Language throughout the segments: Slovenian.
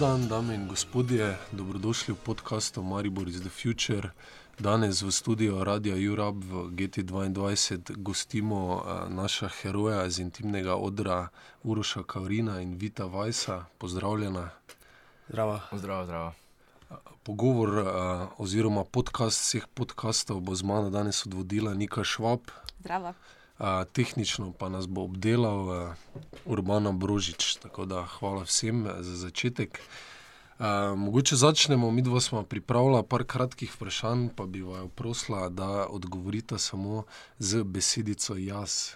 Dan, dame in gospodje, dobrodošli v podkastu Maribor iz The Future. Danes v studiu Radia Jurab v GT2 gostimo uh, naša heroja iz intimnega odra Uroša Kaurina in Vita Vajsa. Pozdravljena. Zdravo. Zdravo, zdravo. Pogovor uh, oziroma podcast vseh podkastov bo z mano danes odvodila Nika Švab. Zdravo. Tehnično pa nas bo obdelal Urbana Brožič. Tako da hvala vsem za začetek. Uh, mogoče začnemo, mi dva smo pripravili par kratkih vprašanj, pa bi vaju prosila, da odgovorite samo z besedico jaz.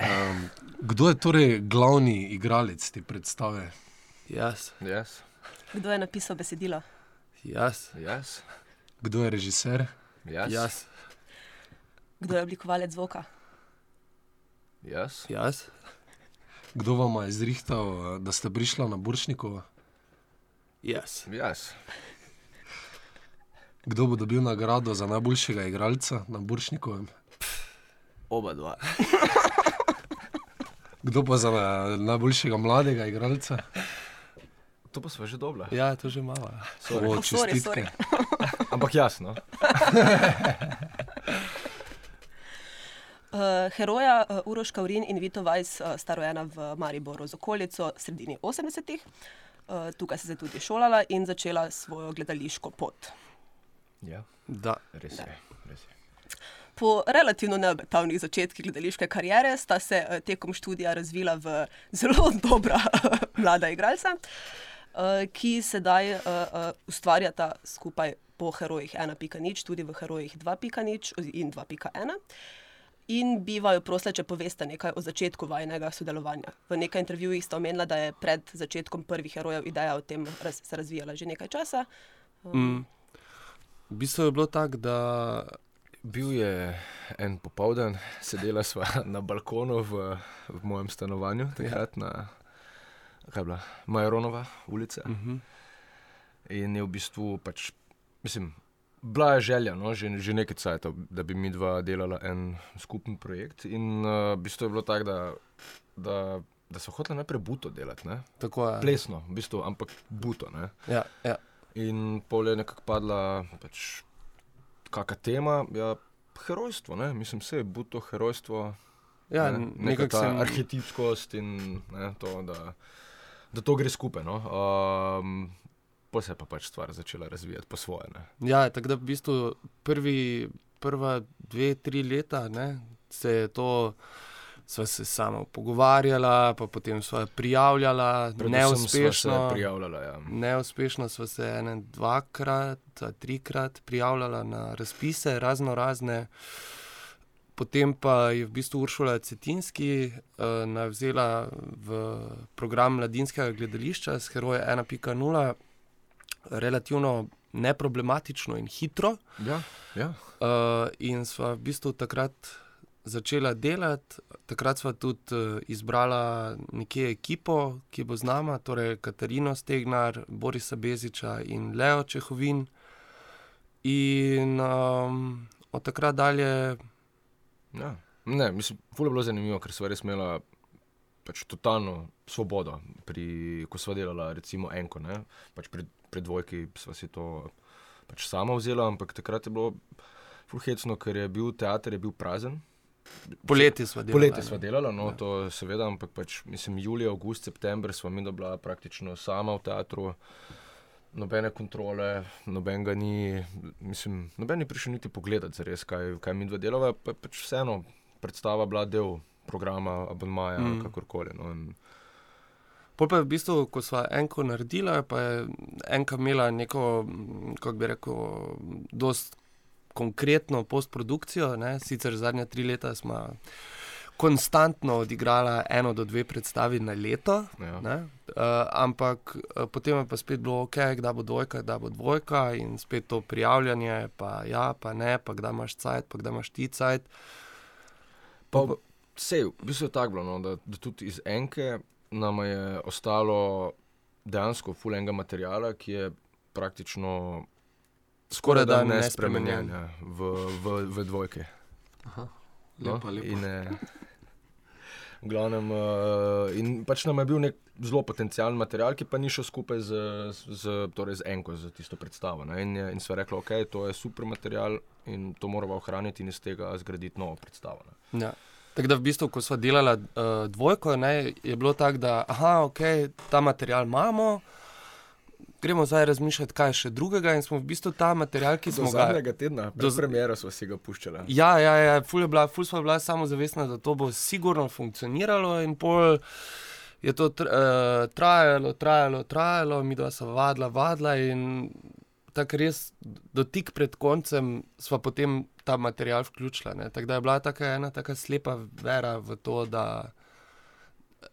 Um, kdo je torej glavni igralec te predstave? Jaz, Jaz, Kdo je napisal besedilo? jaz, jaz, Kdo je režiser? jaz, jaz, Kdo je oblikovalec zvoka? jaz, jaz, Kdo vam je zrihtal, da ste prišli na Boršnikovo? jaz, jaz, Kdo bo dobil nagrado za najboljšega igralca na Boršnikovem? oba dva. Kdo pa za najboljšega mladega igralca? to pa smo že dobili. Ja, to že malo. O, Oh, sorry, čestitke. sorry. Ampak jasno. Uh, heroja uh, Uroš Kaurin in Vito Vajs uh, sta rojena v Mariboru z okolico v sredini 80-ih. Uh, tukaj se je tudi šolala in začela svojo gledališko pot. Ja, Da, res je. Res je. Po relativno neobetavnih začetkih gledališke kariere sta se tekom študija razvila v zelo dobra mlada igralca, ki sedaj ustvarjata skupaj po herojih 1.0, tudi v herojih 2.0 in 2.1. In bi vaju prosila, če poveste nekaj o začetku vajnega sodelovanja. V nekaj intervjujih ste omenila, da je pred začetkom prvih herojev ideja o tem raz, se razvijala že nekaj časa. mm, v bistvu je bilo tako, da Bil je en popoldan, sedela sva na balkonu v, v mojem stanovanju, takrat na kaj je bila, Majeronova ulica. uh -huh, In je v bistvu pač, mislim, bila je želja, no, že, že nekaj časa, da bi mi dva delala en skupen projekt. In uh, v bistvu je bilo tako, da, da, da so hoteli najprej buto delati, ne? tako je. plesno, v bistvu, ampak buto. Ne? Ja, ja, In pol je nekako padla pač, kakšna tema, ja, herojstvo, ne? mislim, vse je buto, herojstvo. ja ne, neka nekako sem. arhetipskost in ne, to, da, da to gre skupaj. No? Um, pa se je pa pač stvar začela razvijati po svoje. Ne? Ja, tako da v bistvu prvi, prva dve, tri leta ne, se je to. Sva se samo pogovarjala, pa potem sva prijavljala, Predvsem sva neuspešno. Se prijavljala, ja. Neuspešno smo se ene dvakrat, trikrat prijavljali na razpise, razno razne. Potem pa je v bistvu Uršula Cetinski uh, navzela v program mladinskega gledališča s Heroje 1.0, relativno neproblematično in hitro. Ja, ja. Uh, in sva v bistvu takrat začela delati. Takrat sva tudi uh, izbrala nekje ekipo, ki bo z nama, torej Katarino Stegnar, Borisa Beziča in Leo Čehovin. In um, od takrat dalje, ja. Ne, mislim, je bilo zanimivo, ker smo res imela pač totalno svobodo, pri, ko smo delala, recimo, enko. ne. Pač pri, pri dvojki smo si to pač sama vzela, ampak takrat je bilo fulhecno, ker je bil teater je bil prazen. poleti sva delala. Poletje ne. smo delali, no, Ja. to seveda, ampak pač, mislim, julija, august, september smo mi bila praktično sama v teatru. Nobene kontrole, noben ga ni, mislim, noben ni prišel niti pogledati, zares, kaj, kaj mi dva delava, pa je pač vseeno predstava bila del programa, abonmaja, mm. kakorkoli. No, in, Pol pa je v bistvu, ko smo enko naredila, pa je enka imela neko, mm, kako bi rekel, dost konkretno postprodukcijo. Ne? Sicer zadnja tri leta smo konstantno odigrala eno do dve predstavi na leto. ja. Ne? Uh, ampak uh, potem je pa spet bilo ok, kdaj bo dvojka, kdaj bo dvojka, in spet to prijavljanje, pa ja, pa ne, pa kdaj imaš cajt, pa kdaj imaš ti cajt. Pa vse, v bistvu je tako bilo, no, da, da tudi iz enke nam je ostalo dejansko fulenga materijala, ki je praktično Skoraj da nespremenjen nespremenjen. ja, v, v, v dvojke. Aha, No, lepa, lepa. In, eh, V glavnem, uh, in pač nam je bil nek zelo potencijalen material, ki pa ni šel skupaj z, z, torej z Enko, z tisto predstavo. Ne? In, je- in sva rekla, ok, to je super material in to moramo ohraniti in iz tega zgraditi novo predstavo. Ne? Ja. Tako da v bistvu, ko smo delali uh, dvojko, ne, je bilo tako, da aha, okay, ta material imamo, gremo zdaj razmišljati, kaj še drugega. In smo v bistvu ta material, ki Do smo ga. zadnjega tedna, do do premjera smo si ga puščali. Ja, ja, ja ful, je bila, ful smo bila samozavestna, da to bo sigurno funkcioniralo, in pol je to tr, uh, trajalo, trajalo, trajalo, mi dva sva vadila, vadila in tako res dotik pred koncem sva potem ta material vključila. ne. Tako da je bila taka ena taka slepa vera v to, da,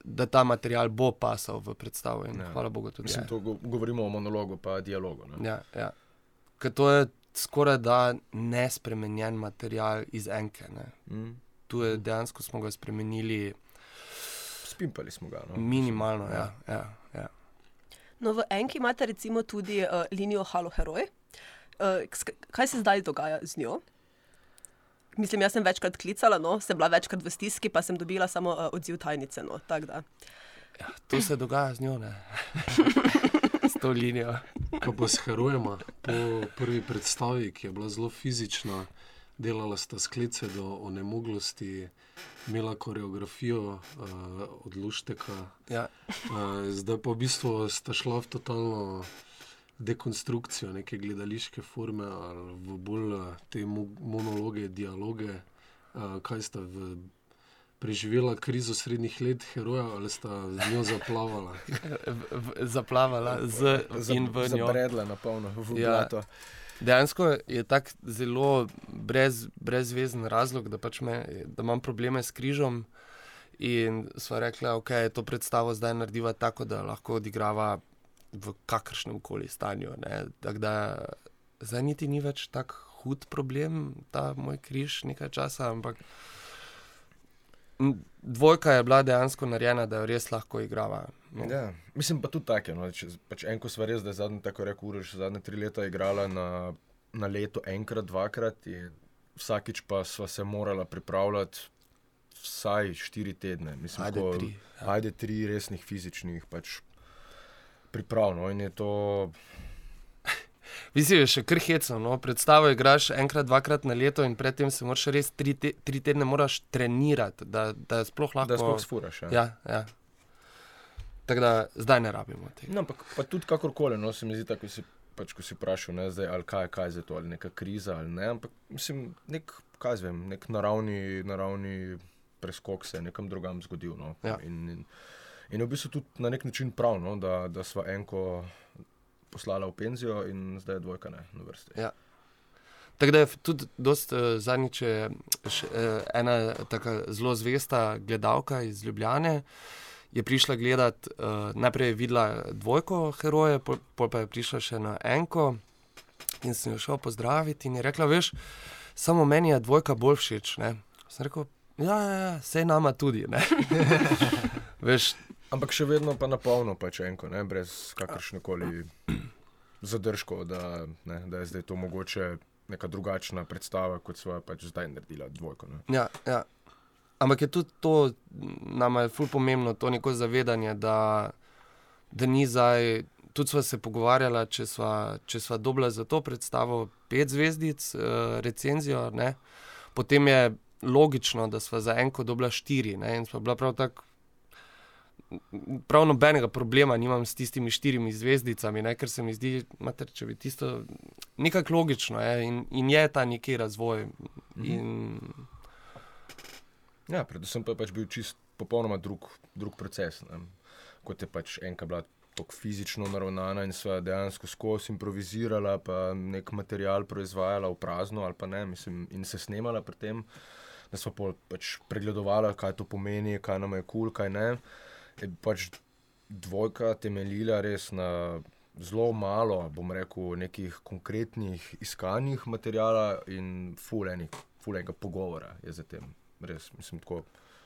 da ta material bo pasal v predstavo in Ja. ja. hvala Bogu tudi. Mislim, to go- govorimo o monologu, pa dialogu. Ne? Ja, ja. Ker to je skoraj da nespremenjen material iz enke. Ne. Mm. Tu je dejansko smo ga spremenili Spimpali smo ga. No? minimalno. Ja, ja, ja. No, v Enki imate recimo tudi uh, linijo Halo Heroj. Uh, kaj se zdaj dogaja z njo? Mislim, jaz sem večkrat klicala, no, sem bila večkrat v stiski, pa sem dobila samo uh, odziv tajnice. No, tako da. To se dogaja z njo, ne. S to linijo. Kaj pa s herojema po prvi predstavi, ki je bila zelo fizična, delala sta sklice do onemoglosti, imela koreografijo uh, od Lušteka, Ja. uh, zdaj pa v bistvu sta šla v totalno dekonstrukcijo neke gledališke forme ali v bolj eh, te mo monologe, dialoge. Uh, kaj sta v, preživela krizo srednjih let, heroja ali sta z njo zaplavala? V, v, zaplavala z in v njo. Zabredla na polno v Ja. blato. Dejansko je tako zelo brez, brezvezen razlog, da, pač me, da imam probleme s križom. In sva rekla, da okay, to predstavo zdaj narediva tako, da lahko odigrava v kakršnem koli stanju. ne. Tako da zdaj niti ni več tako hud problem, ta moj križ nekaj časa, ampak dvojka je bila dejansko narejena, da jo res lahko igrava. No. Ja. Mislim pa tudi tako. No, če- pač enko sva res, da je zadnji, tako rekel, Uroš, zadnje tri leta igrala na, na leto enkrat, dvakrat. in Vsakič pa sva se morala pripravljati vsaj štiri tedne. Mislim, Ajde, ko- tri, ja. Ajde tri resnih fizičnih pač priprav. No, in je to. Mislim, je še kar hecno. No? Predstavo igraš enkrat, dvakrat na leto in predtem se moraš res tri, te, tri tedne moraš trenirati, da, da sploh lahko. Da sploh sfuraš. Ja. Ja, ja. Tako da zdaj ne rabimo tega. No, ampak pa tudi kakorkoli, no, se mi zdi tako, ko si, pač, ko si vprašal, ne, zdaj, ali kaj, kaj je zdaj to, ali neka kriza ali ne. Ampak mislim, nek, kaj zvem, nek naravni, naravni preskok se je nekam drugam zgodil. No. Ja. In, in, in je v bistvu tudi na nek način prav, no, da, da sva enko poslala v penzijo in zdaj je dvojka ne, na vrsti. Ja. Tako da je tudi dost, uh, zadnjič je še, uh, ena tako zelo zvesta gledalka iz Ljubljane. Je prišla gledat, uh, najprej je videla dvojko heroje, pol, pol pa je prišla še na enko in sem jo šel pozdraviti in je rekla, veš, samo meni je dvojka bolj všeč. Ne? Sem rekel, ja, ja, ja sej nama tudi. ne." veš, Ampak še vedno pa na polno, pač enko, ne, brez kakršne koli zadržkov, da, ne, da je zdaj to mogoče neka drugačna predstava, kot sva pač zdaj naredila dvojko. Ne. Ja, ja. Ampak je tudi to, nama je ful pomembno, to neko zavedanje, da, da ni zdaj. Tudi smo se pogovarjali, če smo, če smo dobili za to predstavo pet zvezdic, uh, recenzijo, ne? potem je logično, da smo za enko dobila štiri. Ne? In smo bila prav tako. Prav nobenega problema nimam s tistimi štirimi zvezdicami, ne? ker se mi zdi, mater, če bi tisto nekako logično je in, in je ta neki razvoj. In, Ja, predvsem pa je pač bil čist popolnoma drug, drug proces. Ne. Kot je pač enka bila tako fizično naravnana in sva dejansko skozi improvizirala, pa nek material proizvajala v prazno ali pa ne, mislim, in se snemala pri tem, da smo pol pač pregledovali, kaj to pomeni, kaj nam je kul, cool, kaj ne. Je pač dvojka temeljila res na zelo malo, bom rekel, nekih konkretnih iskanjih materijala in fulenih, fulenega pogovora je za tem. Res, mislim, tako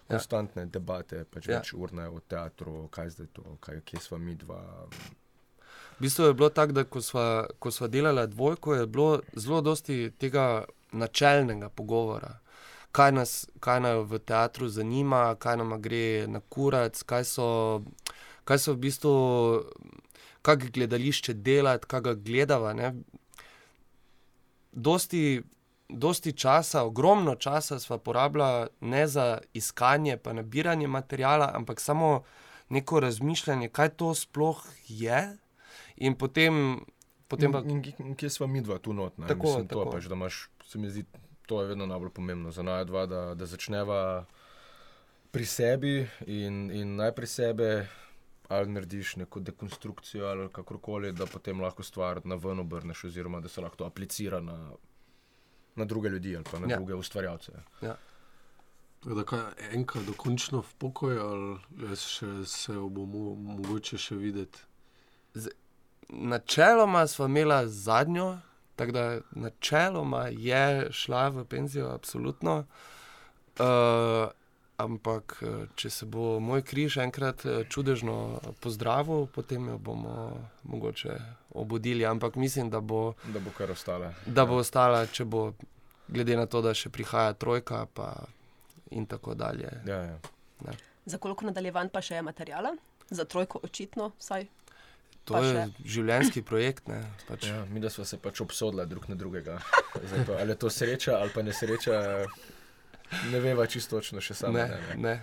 Ja. konstantne debate, pač Ja. ja. več urne o teatru, kaj zdaj to, kaj, kje smo mi dva. V bistvu je bilo tako, da ko sva, ko sva delala dvojko, je bilo zelo dosti tega načelnega pogovora. Kaj nas, kaj nas v teatru zanima, kaj nam gre na kurac, kaj so, kaj so v bistvu, kako gledališče delati, kaj ga gledava. Ne. Dosti, dosti časa, ogromno časa smo porabljali ne za iskanje, pa nabiranje materiala, ampak samo neko razmišljanje, kaj to sploh je. In potem, potem pa. In, in, in kje smo mi dva tu not? ne? Tako, Mislim, tako. pač, da imaš, se mi zdi, to je vedno najbolj pomembno za naj dva, da, da začneva pri sebi in, in najprej sebe. Ali narediš neko dekonstrukcijo, ali kakorkoli, da potem lahko stvar na ven obrneš, oziroma da se lahko to aplicira na, na druge ljudi ali pa na Ja. ja. druge ustvarjalce. Tako Da kaj, enkrat dokončno v pokoj, ali še se bomo mogoče še videti. Načeloma smo imeli zadnjo, tako da načeloma je šla v penzijo, absolutno. Uh, ampak, eh, če se bo moj križ enkrat eh, čudežno pozdravil, potem jo bomo mogoče obudili. Ampak mislim, da bo, Da bo kar ostale. da bo ostala, če bo, glede na to, da še prihaja trojka, pa in tako dalje. Ja, ja. Za koliko nadaljevanj pa še je materijala? Za trojko, očitno, vsaj. To Pa je še. življenjski projekt. Ne, pač. Ja, mi da smo se pač obsodili drug na drugega. Zdaj Pa, ali je to sreča ali pa nesreča, ne veva čisto točno, še samo Ne, ne. ne. ne.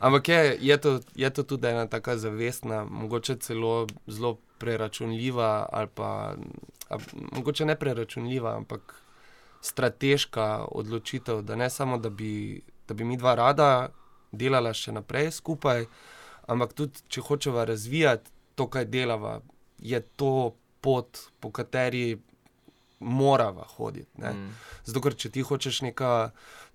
Ampak je, je, to, je to tudi ena taka zavestna, mogoče celo zelo preračunljiva, ali pa a, mogoče ne preračunljiva, ampak strateška odločitev, da ne samo, da bi, da bi mi dva rada delala še naprej skupaj, ampak tudi, če hočeva razvijati to, kar delava, je to pot, po kateri morava hoditi. ne. Mm. Zato, ker če ti hočeš neka,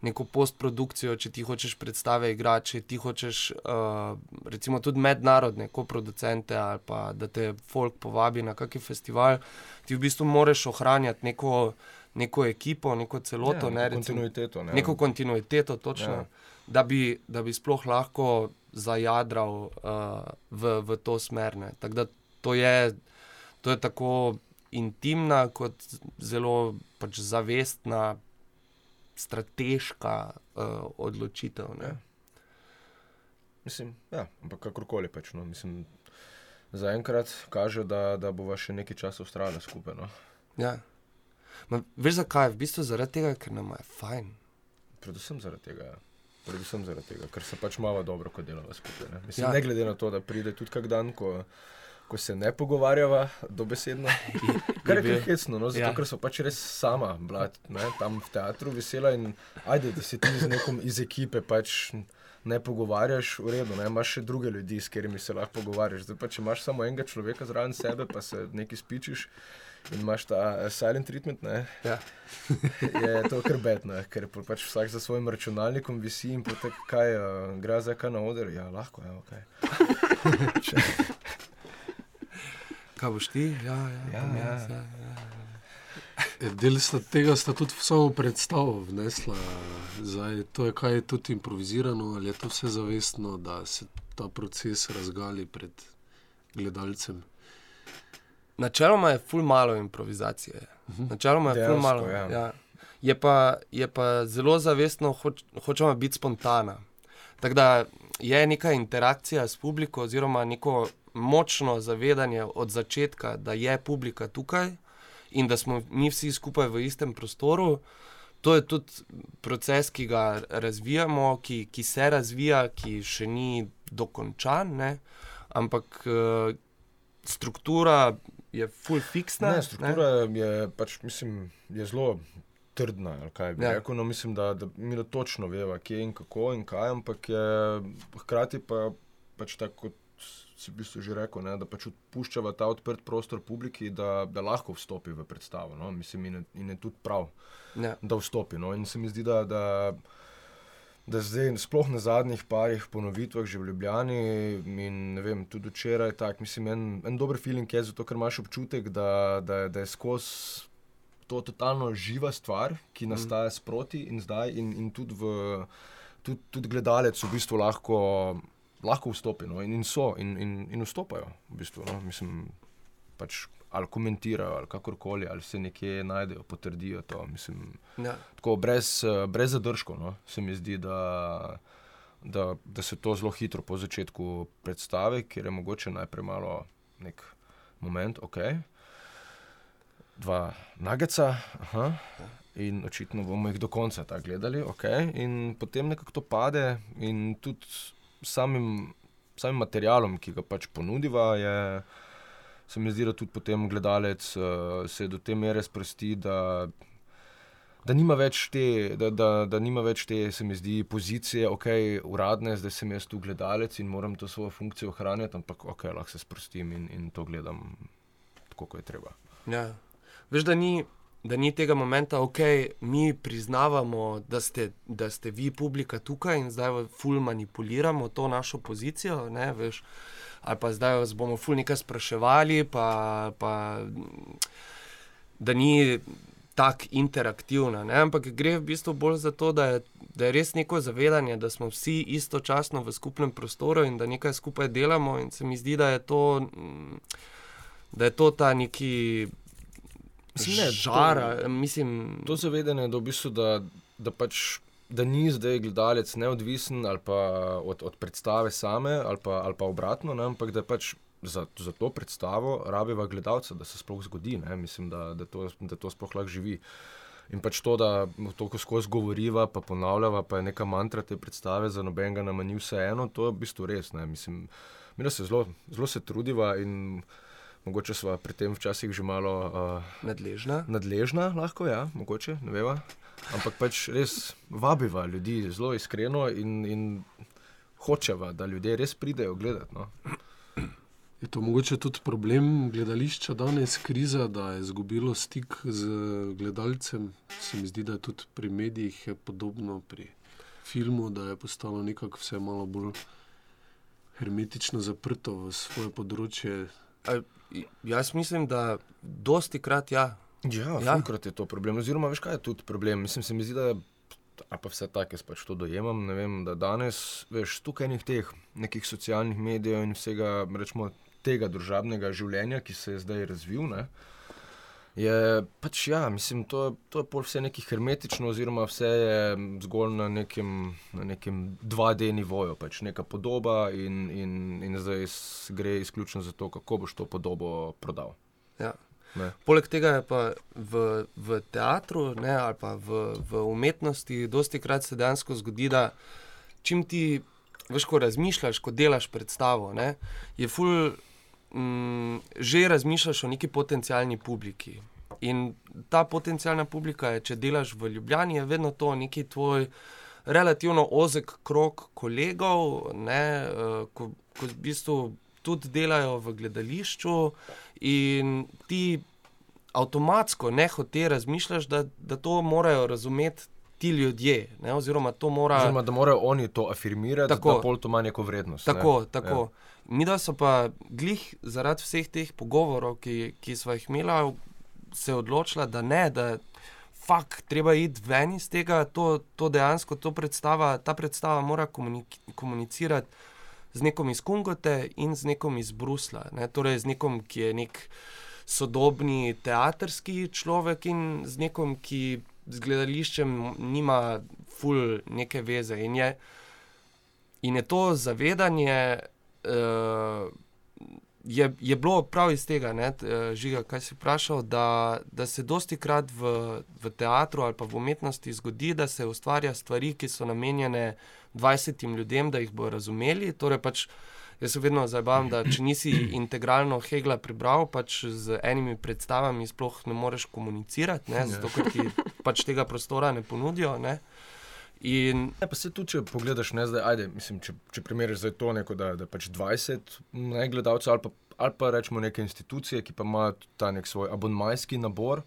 neko postprodukcijo, če ti hočeš predstave igrati, če ti hočeš uh, recimo tudi mednarodne koproducente ali pa da te folk povabi na kakšen festival, ti v bistvu moraš ohranjati neko, neko ekipo, neko celoto, ja, ne, neko recimo, kontinuiteto. Ne. neko kontinuiteto, točno, ja. da, bi, da bi sploh lahko zajadral uh, v, v to smer. ne. Tako da to je, to je tako intimna, kot zelo pač zavestna, strateška uh, odločitev. Ne. Ja. Mislim, ja, ampak kakorkoli pač. No, mislim, zaenkrat kaže, da, da bova še nekaj časa ustrajala skupaj. No. Ja. Ma, veš zakaj? V bistvu zaradi tega, ker nam je fajn. Predvsem zaradi tega. ja. Predvsem zaradi tega, ker se pač malo dobro, ko delava skupaj. Ne, Mislim, Ja. ne glede na to, da pride tudi kak dan, ko, ko se ne pogovarjava dobesedno. Kar je bil- hecno, no, zato ja. ker so pač res sama, blat, ne, tam v teatru vesela in ajde, da se ti z nekom iz ekipe pač ne pogovarjaš, v redu, ne, imaš še druge ljudi, s katerimi se lahko pogovarjaš. Zdaj pa, če imaš samo enega človeka zraven sebe, pa se nekaj spičiš in imaš ta eh, silent treatment, ne, Ja. je to kar betno, ker pa pač vsak za svojim računalnikom visi in potek, kaj uh, gre za kaj na oder. Ja, lahko je, ok. Kaj boš ti? Ja, ja, Ja, ja. ja, ja. E, Del sta, tega sta tudi samo predstavo vnesla. Zdaj, to je kaj tudi improvizirano, ali je to vse zavestno, da se ta proces razgali pred gledalcem. Načeloma je ful malo improvizacije. Načeloma je ful Dejansko, malo. ja. Ja. Je, pa, je pa zelo zavestno, hoč, hočemo biti spontana. Tako da je neka interakcija s publiko, oziroma neko močno zavedanje od začetka, da je publika tukaj in da smo mi vsi skupaj v istem prostoru. To je tudi proces, ki ga razvijamo, ki, ki se razvija, ki še ni dokončan, ne? ampak uh, struktura je full fiksna. Ne, struktura je pač, mislim, je zelo trdna. Kaj Ja. rekel, no, mislim, da, da mi da točno veva, kje in kako in kaj, ampak je hkrati pa pač tako, kot si v bistvu že rekel, ne, da pač odpuščava ta odprt prostor publiki, da, da lahko vstopi v predstavo. No, mislim, in je, in je tudi prav, Ja. da vstopi. No, in se mi zdi, da. da Da zdaj, sploh na zadnjih parih ponovitvah, že v Ljubljani in ne vem, tudi včeraj, tak, mislim, en, en dober feeling je, zato ker imaš občutek, da, da, da je skozi to totalno živa stvar, ki nastaja sproti in zdaj, in, in tudi, v, tudi, tudi gledalec v bistvu lahko, lahko vstopi. No, in, in so, in, in, in vstopajo. V bistvu, no, mislim, pač ali komentirajo, ali kakorkoli, ali se nekje najdejo, potrdijo to. Mislim, Ja. tako brez, eh, brez zadržkov, no, se mi zdi, da, da, da se to zelo hitro po začetku predstavi, ker je mogoče najprej malo nek moment, ok. Dva nageca, aha, in očitno bomo jih do konca tako gledali, ok. In potem nekako to pade, in tudi samim, samim materialom, ki ga pač ponudiva, je, se mi zdi, da tudi potem gledalec uh, se do te mere sprosti, da da nima več te, da, da, da nima več te, se mi zdi, pozicije, ok, uradne, zdaj sem jaz tu gledalec in moram to svojo funkcijo ohranjati, ampak ok, lahko se sprostim in, in to gledam tako, kot je treba. Ja. Veš, da ni, da ni tega momenta, ok, mi priznavamo, da ste, da ste vi, publika, tukaj in zdaj ful manipuliramo to našo pozicijo. Ne, veš, ali pa zdaj vas bomo ful nekaj spraševali, pa, pa da ni tako interaktivna. Ne? Ampak gre v bistvu bolj za to, da je, da je res neko zavedanje, da smo vsi istočasno v skupnem prostoru in da nekaj skupaj delamo. In se mi zdi, da je to, mm, da je to ta neki Mislim, ne, to- žar. ali- Mislim, To zavedanje, da, v bistvu, da, da, pač, da ni zdaj gledalec neodvisen ali pa od, od predstave same, ali pa, ali pa obratno, ne, ampak da pač za, za to predstavo rabiva gledalca, da se sploh zgodi. Ne, mislim, da, da, to, da to sploh lahko živi. In pač to, da to ko skozi govoriva, pa ponavljava, pa je neka mantra te predstave, za nobenega nama ni vseeno, to je v bistvu res. Ne. Mislim, mi se zelo, zelo se trudiva in mogoče smo pri tem včasih že malo. Uh, nadležna. nadležna, lahko ja, mogoče, ne veva. Ampak pač res vabiva ljudi zelo iskreno in, in hočeva, da ljudje res pridejo gledati. No. Je to mogoče tudi problem gledališča danes, kriza, da je izgubilo stik z gledalcem? Se mi zdi, da je tudi pri medijih je podobno, pri filmu, da je postalo nekako vse malo bolj hermetično zaprto v svoje področje. A, jaz mislim, da dosti krat ja. Ja, Ja. velikokrat je to problem. Oziroma, veš kaj je tudi problem? Mislim, se mi zdi, da pa vse tako, jaz pač to dojemam. Vem, da danes, veš, tukaj enih teh nekih socialnih medijev in vsega, rečemo, tega družabnega življenja, ki se je zdaj razvil, ne, je pač, ja, mislim, to, to je pol vse nekaj hermetično, oziroma vse je zgolj na nekem, na nekem 2D nivoju, pač neka podoba in, in, in zdaj gre izključno za to, kako boš to podobo prodal. Ja. Ne. Poleg tega je pa v, v teatru ne, ali pa v, v umetnosti, dosti krat se dejansko zgodi, da čim ti, veš, ko razmišljaš, ko delaš predstavo, ne, je ful, mm, že razmišljaš o neki potencijalni publiki. In ta potencijalna publika, je, če delaš v Ljubljani, je vedno to neki tvoj relativno ozek krog kolegov, ne, eh, ko, ko v bistvu tudi delajo v gledališču, in ti avtomatsko, ne hote, razmišljaš, da, da to morajo razumeti ti ljudje, ne, oziroma to mora. Oziroma, da morajo oni to afirmirati, Tako. da pol to ima neko vrednost. Tako, ne. tako. Ja. Mi da so pa glih zaradi vseh teh pogovorov, ki, ki smo jih imeli, se odločila, da ne, da fakt, treba iti ven iz tega, to, to dejansko, to predstava, ta predstava mora komunik komunicirati z nekom iz Kungote in z nekom iz Brusla. Ne? Torej, z nekom, ki je nek sodobni teatrski človek in z nekom, ki z gledališčem nima ful neke veze. In je, in je to zavedanje. Uh, Je, je bilo prav iz tega, ne, eh, žiga, kaj si vprašal, da, da se dosti krat v, v teatru ali pa v umetnosti zgodi, da se ustvarja stvari, ki so namenjene 20 ljudem, da jih bodo razumeli. Torej pač, jaz se vedno zabavam, da če nisi integralno Hegla prebral, pač z enimi predstavami sploh ne moreš komunicirati, ne, zato ker ti pač tega prostora ne ponudijo. Ne. In Ne, pa se tudi, če pogledaš, ne, zdaj, ajde, mislim, če, če primeriš zdaj to, neko, da, da pač 20 ne, gledalcev ali pa, ali pa rečemo neke institucije, ki pa imajo ta nek svoj abonmajski nabor,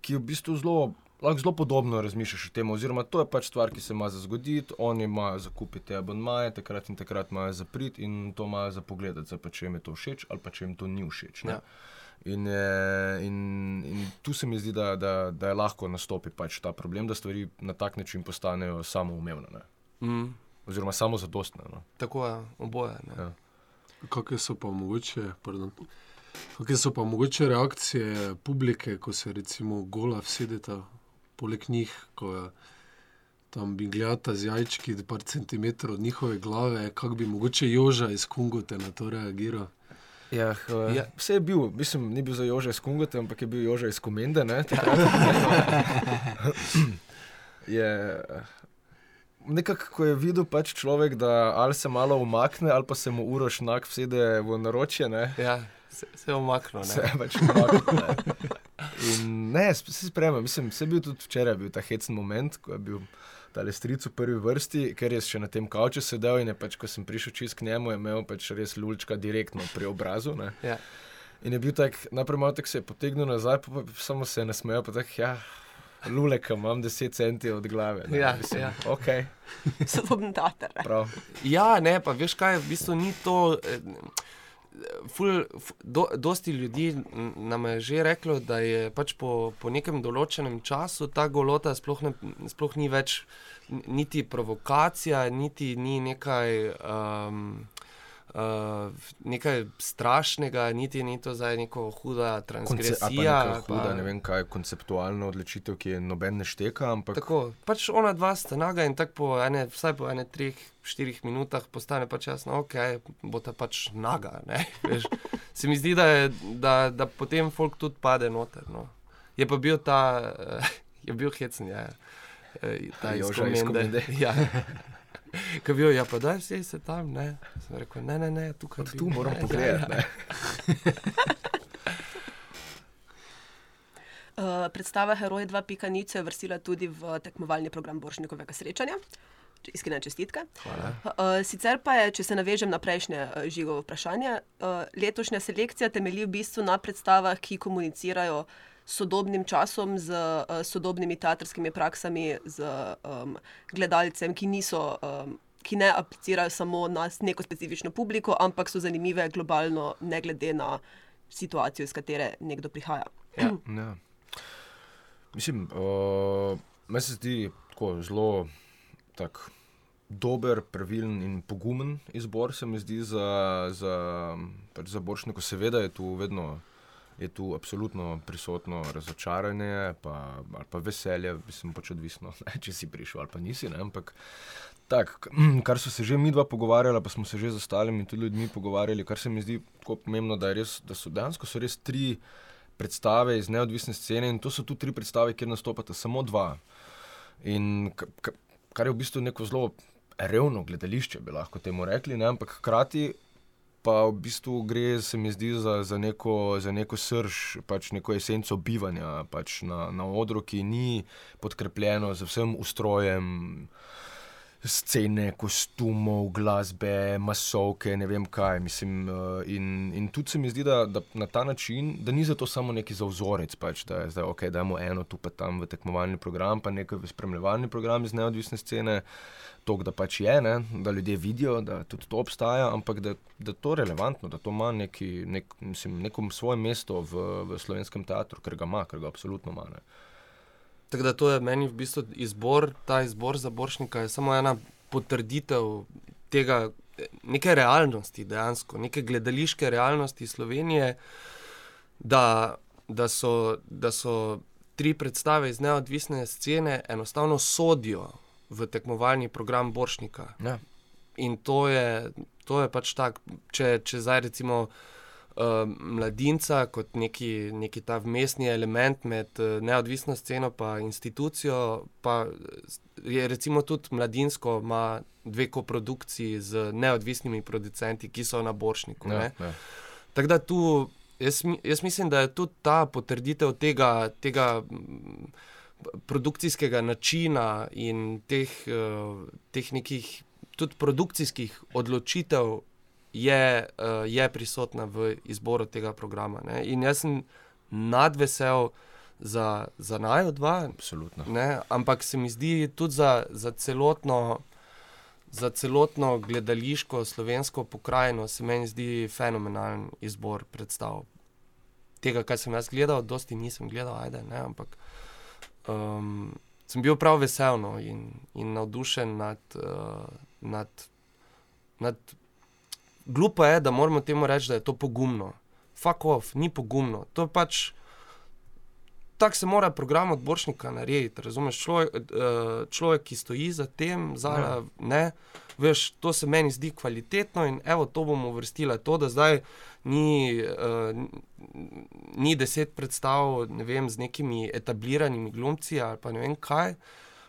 ki v bistvu zelo. Lahko zelo podobno razmišljaš o tem, oziroma to je pač stvar, ki se ima za zgoditi, oni imajo za kupiti abonmaje, takrat in takrat imajo za prid in to imajo za pogledati, zdaj pa če jim je to všeč ali pa če jim to ni všeč. ne. Ja. In, je, in, in tu se mi zdi, da, da, da je lahko nastopi pač ta problem, da stvari na tak način postanejo samoumevne, ne. mm, oziroma samozadostne. No. tako je, oboje. Ne. Ja. Kakšne so pa mogoče, pardon, Kakšne so pa mogoče reakcije publike, ko se recimo gola vsedeta poleg njih, ko je tam bingljata z jajčki, par centimetrov od njihove glave, kako bi mogoče Joža iz Kungote na to reagiral? Ja, uh, ja. Vse je bil, mislim, ni bil za Joža iz Kungote, ampak je bil Joža iz Komende. Ne, je, nekako, ko je videl pač človek, da ali se malo umakne, ali pa se mu uroš nak vsede v naročje. Ne. Ja, se, se je umaknil. Se je pač umaknil. Ne. In ne, se spremem, mislim, se je bil tudi včeraj, bil ta hecen moment, ko je bil tale stric v prvi vrsti, ker je še na tem kavču sedel in je pač, ko sem prišel čist k njemu, je imel pač res lučka direktno pri obrazu. Ja. In je bil tak, najprej malo tako se je potegnil nazaj, pa, pa samo se je nasmejal, pa tako, ja, luleka, imam 10 centi od glave. Ne, Ja, mislim, ja. ok, Sodobni teater. ne. prav. Ja, ne, pa veš kaj, v bistvu ni to. eh, Ful, f- do, dosti ljudi nam je že reklo, da je pač po, po nekem določenem času ta golota sploh, ne, sploh ni več niti provokacija, niti ni nekaj, um, uh, nekaj strašnega, niti ni to zdaj neko huda Konce, pa transgresija. neka huda, ne vem kaj, konceptualna odločitev, ki je noben ne šteka, ampak Tako, pač ona dva sta naga in tako po ene, vsaj po ene, treh, štirih minutah postane pač jasno, ok, bo ta pač naga. veš. Se mi zdi, da, je, da, da potem folk tudi pade noter. No. Je pa bil ta, eh, je bil hecen, ja. eh, Ta Joža iz komende. Komende. Ja. Ko bil, ja, pa daj vse se tam, ne. Sem rekel, ne, ne, ne, tukaj Od bi- tu moram ne, pogledati. ja, ne. Uh, predstava Heroj 2.0 je vrstila tudi v tekmovalni program Boršnikovega srečanja. Če- Iskrene čestitke. Hvala. Uh, sicer pa je, če se navežem na prejšnje uh, žigovo vprašanje, uh, letošnja selekcija temelji v bistvu na predstavah, ki komunicirajo s sodobnim časom, z uh, sodobnimi teatrskimi praksami, z um, gledalcem, ki niso. Um, Ki ne aplicirajo samo na neko specifično publiko, ampak so zanimive globalno, ne glede na situacijo, iz katere nekdo prihaja. Ja. Ja. Mislim, uh, meni se zdi tako zelo tak, dober, pravilen in pogumen izbor, se mi zdi za, za, pač za Boršniko. Seveda je tu vedno. Je tu absolutno prisotno razočaranje, pa, ali pa veselje, mislim, pač odvisno, ne, če si prišel ali pa nisi. Ne, ampak tak, kar so se že mi dva pogovarjala, pa smo se že z ostalimi tudi ljudmi pogovarjali, kar se mi zdi tako pomembno, da, res, da so dejansko so res tri predstave iz neodvisne scene in to so tu tri predstave, kjer nastopata samo dva. In ka- ka- kar je v bistvu neko zelo revno gledališče, bi lahko temu rekli, ne? ampak hkrati pa v bistvu gre, se mi zdi, za, za, neko, za neko srž, pač neko esenco bivanja pač na, na odru, ki ni podkrepljeno z vsem ustrojem. Scene, kostumov, glasbe, masovke, ne vem kaj. Mislim, eh, in, in tudi se mi zdi, da, da na ta način, da ni zato samo neki za vzorec, pač, da je zdaj ok, da imamo eno tu pa tam v tekmovalni program, pa nekaj v spremljevalni program iz neodvisne scene, to, da pač je, ne, da ljudje vidijo, da tudi to obstaja, ampak da, da to relevantno, da to ima neki, nek, mislim, neko svoje mesto v, v slovenskem teatru, ker ga ima, ker ga absolutno ima. Ne. Tako da to je meni v bistvu izbor, ta izbor za Boršnika je samo ena potrditev tega, neke realnosti, dejansko, neke gledališke realnosti Slovenije, da, da, so, da so tri predstave iz neodvisne scene enostavno sodijo v tekmovalni program Boršnika. Ja. In to je, to je pač tako, če, če zdaj recimo uh, mladinca kot neki, neki ta vmesni element med uh, neodvisno sceno in institucijo, pa je recimo tudi mladinsko, ima dve koprodukciji z neodvisnimi producenti, ki so na Boršniku. Ja, ja. Tako da tu, jaz, jaz mislim, da je tudi ta potrditev tega, tega mm, produkcijskega načina in teh, uh, teh nekih tudi produkcijskih odločitev je, uh, je prisotna v izboru tega programa. Ne. In jaz sem nadvesel za, za najo dva, Absolutno. Ne, ampak se mi zdi tudi za, za, celotno, za celotno gledališko slovensko pokrajino, se meni zdi fenomenalen izbor predstav. Tega, kar sem jaz gledal, dosti nisem gledal, ajde, ne, ampak um, sem bil prav vesel no, in, in navdušen nad. Uh, nad, nad Glupo je, da moramo temu reči, da je to pogumno. fuck off, ni pogumno. To je pač. Tako se mora program odboršnika narediti. Razumeš, človek, eh, človek ki stoji za tem, zala, ne, veš, to se meni zdi kvalitetno in evo, to bomo uvrstili. To, da zdaj ni, uh, ni deset predstav ne vem, z nekimi etabliranimi glumci ali pa ne vem kaj,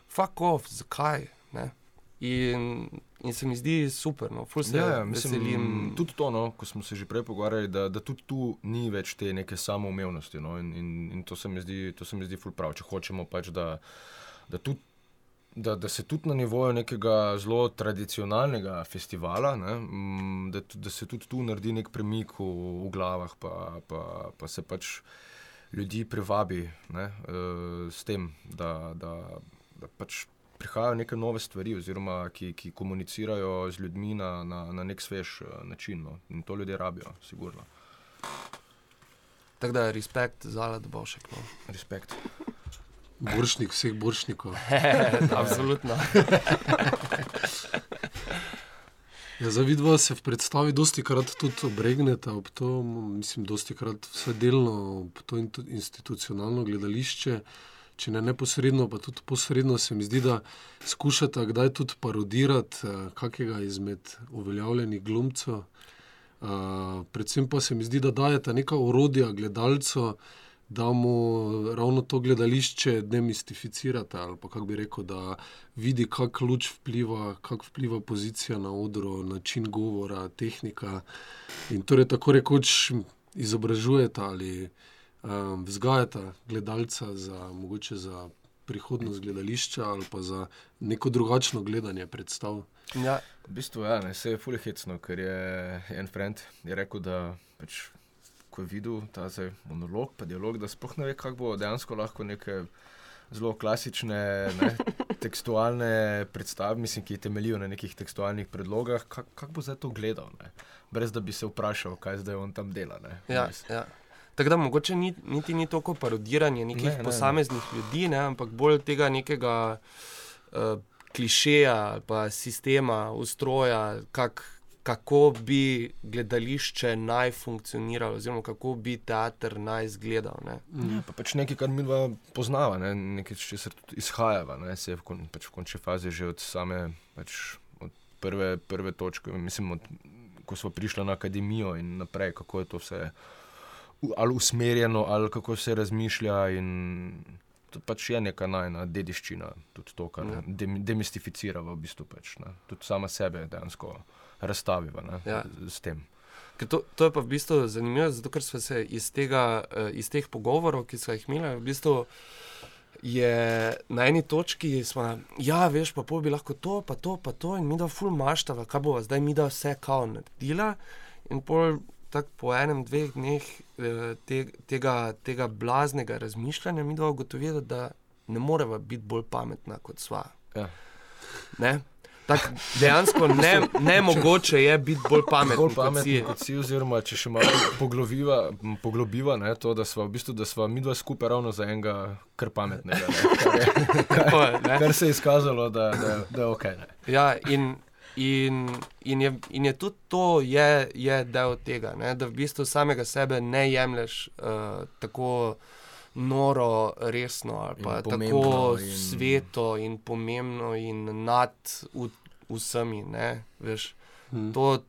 fuck off, zakaj. Ne? In, in se mi zdi super, no, ful se Ja, ja, mislim, veselim. tudi to, no, ko smo se že prej pogovarjali, da, da tudi tu ni več te neke samoumevnosti. No, in, in, in to se mi zdi, to se mi zdi ful prav. Če hočemo pač, da, da, tudi, da, da se tudi na nivoju nekega zelo tradicionalnega festivala, ne, mm, da, da se tudi tu naredi nek premik v, v glavah, pa, pa, pa se pač ljudi privabi ne, eh, s tem, da, da, da pač prihajajo neke nove stvari, oziroma ki, ki komunicirajo z ljudmi na, na, na nek svež eh, način. No. In to ljudje rabijo, sigurno. Tako da respekt za Alad Bošek. No. Respekt. Boršnik vseh boršnikov. Absolutno. Ja, za vidva se v predstavi dosti krat tudi obregnete ob to, mislim, dosti krat vse delno ob to institucionalno gledališče, če ne neposredno, pa tudi posredno se mi zdi, da skušate kdaj tudi parodirati eh, kakega izmed uveljavljenih glumcev. Uh, predvsem pa se mi zdi, da dajete neka orodja gledalcu, da mu ravno to gledališče demistificirate, ali pa kako bi rekel, da vidi, kako luč vpliva, kako vpliva pozicija na odru, način govora, tehnika. In torej tako rekoč izobražujete ali um, vzgajate gledalca za, mogoče za prihodnost gledališča ali pa za neko drugačno gledanje predstav. Ja, V bistvu ja, ne, se je fully hecno, ker je en friend je rekel, da pač, ko je videl ta zdaj monolog, pa dialog, da sploh ne ve, kako bo dejansko lahko neke zelo klasične, ne, tekstualne predstave, mislim, ki temeljijo na nekih tekstualnih predlogah, kako kak bo zdaj to gledal, ne? brez da bi se vprašal, kaj zdaj on tam dela. Ne? ja, Mislim, ja. Tako da mogoče ni, niti ni toliko parodiranje nekih Ne, ne, posameznih ne. ljudi, ne, ampak bolj tega nekega uh, klišeja ali pa sistema, ustroja, kak, kako bi gledališče naj funkcioniralo, oziroma kako bi teater naj izgledal. Ne. Ja, pa pač nekaj, kar mi dva poznava, ne? nekaj, če se tudi izhajava, ne? se je v, kon, pač v končni fazi že od same pač od prve, prve točke, mislim, od, ko smo prišli na akademijo in naprej, kako je to vse ali usmerjeno, ali kako se razmišlja. In to pač je neka najna dediščina, tudi to, kar Ja. dem, demistificira v bistvu, pač, ne? tudi sama sebe dejansko razstaviva ne? Ja. z, z tem. Ker To, to je pa v bistvu zanimivo, zato ker smo se iz, tega, eh, iz teh pogovorov, ki smo jih imeli, v bistvu je na eni točki, smo, ja, veš, pa pol bi lahko to, pa to, pa to, in mi da ful maštava, kaj bo zdaj mi da vse kao naredila. In pol tako po enem, dveh dneh eh, te, tega, tega blaznega razmišljanja mi da ugotovila, da ne moreva biti bolj pametna kot sva. Ja. Ne? Tak, dejansko ne, ne mogoče je biti bolj pametna bolj si. kot si, oziroma če še malo poglobiva, poglobiva ne, to, da smo v bistvu, da smo mi dva skupaj ravno za enega kar pametnega, ne, kar, je, ne? kar se je izkazalo, da, da, da je ok. Ne. Ja, in, in, in, je, in je tudi to je, je del tega, ne? da v bistvu samega sebe ne jemliš uh, tako noro, resno ali pa tako in- sveto in pomembno in nad v, vsemi. Ne? Veš, Hmm. to,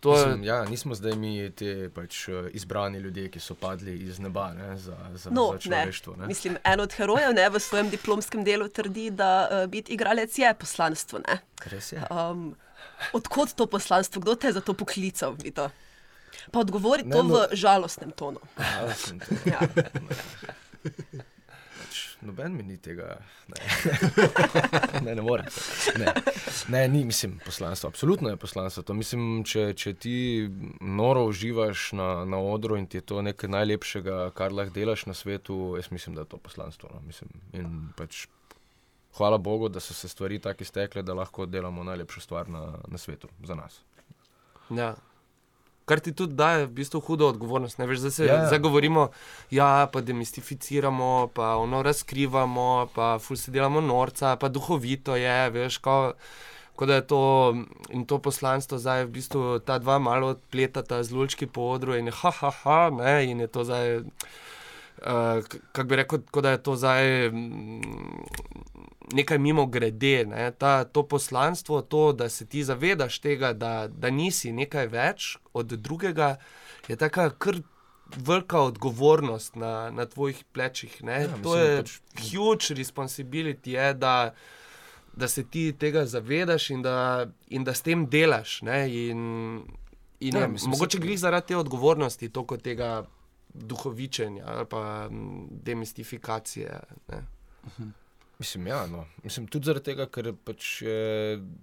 to je. Mislim, ja, nismo zdaj mi te pač, eh, izbrani ljudje, ki so padli iz neba ne, za, za, No, za ne. človeštvo. Ne. Mislim, en od herojev ne, v svojem diplomskem delu trdi, da uh, biti igralec je poslanstvo. Ne? Res je. Um, odkot to poslanstvo, kdo te je za to poklical? Vito? Pa odgovori Ne, to no- v žalostnem tonu. Ja, mislim, to, Ja. Noben mi ni tega. Ne, ne, ne morem. Ne. ne, ni, mislim, poslanstvo. Absolutno je poslanstvo. To mislim, če, če ti noro uživaš na, na odru in ti je to nekaj najlepšega, kar lahko delaš na svetu, jaz mislim, da je to poslanstvo. No. Mislim, in pač, hvala Bogu, da so se stvari tako iztekle, da lahko delamo najlepšo stvar na, na svetu za nas. Ja. Kar ti tudi daje v bistvu hudo odgovornost. Ne, veš, zdaj, se, Ja, ja. ja. zdaj govorimo, ja, pa demistificiramo, pa ono razkrivamo, pa ful se delamo norca, pa duhovito je, veš, ko, Tako da je to, in to poslanstvo zdaj v bistvu ta dva malo odpletata z lučki po odru in je ha, ha, ha, ne, in je to zdaj, uh, kako bi rekel, da je to zdaj nekaj mimo grede. Ne. Ta, to poslanstvo, to, da se ti zavedaš tega, da, da nisi nekaj več od drugega, je taka kar. Velika odgovornost na, na tvojih plečih. Ja, mislim, to je pač- huge responsibility, je, da, da se ti tega zavedaš in da, in da s tem delaš. Ne? In, in Ja, ja, mislim, mogoče se- glih zaradi te odgovornosti, toliko tega duhovičenja ali pa mm, demistifikacije. Ne? Mislim, ja, no. Mislim, tudi zaradi tega, ker pač,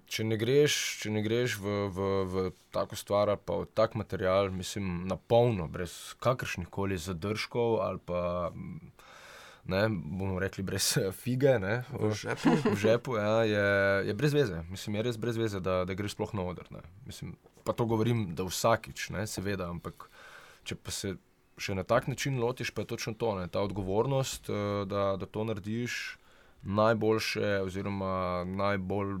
če ne greš, če ne greš v, v, v tako stvar, ali pa v tak material, mislim, na polno, brez kakršnih koli zadržkov, ali pa, ne, bomo rekli, brez eh, fige, ne, V žepu. v žepu, ja, je, je brez veze. Mislim, je res brez veze, da, da greš sploh na oder. Ne. Mislim, pa to govorim, da vsakič, ne, seveda, ampak če pa se še na tak način lotiš, pa je točno to, ne, ta odgovornost, eh, da, da to narediš najboljše, oziroma najbolj,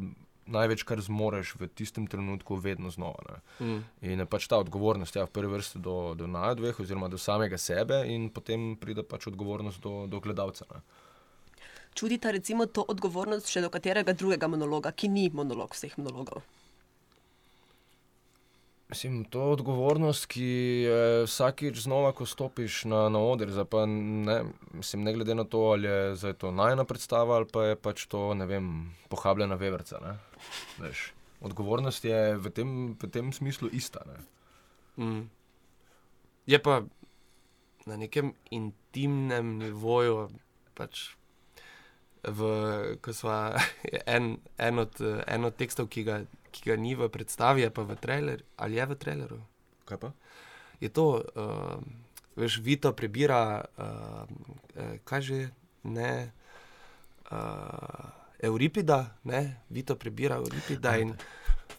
največ, kar zmoreš v tistem trenutku, vedno znova. Ne. Mm. In je pač ta odgovornost, ja, v prvi vrsti do, do naju dveh, oziroma do samega sebe, in potem pride pač odgovornost do, do gledalca. Ne. Čudite recimo to odgovornost še do katerega drugega monologa, ki ni monolog vseh monologov. Mislim, to je odgovornost, ki je vsakič znova, ko stopiš na, na oder. Pa ne, mislim, ne glede na to, ali je zdaj to najna predstava ali pa je pač to, vem, pohabljena veverca. Odgovornost je v tem, v tem smislu ista. Ne. Mm. Je pa na nekem intimnem nivoju, pač v, ko smo en, en, od, eh, en od tekstov, ki ga, ki ga ni v predstavi, je pa v traileru, ali je v traileru. Kaj pa? Je to, uh, veš, Vito prebira, uh, kaj že ne. Uh, Euripida, ne, Vito prebira Euripida in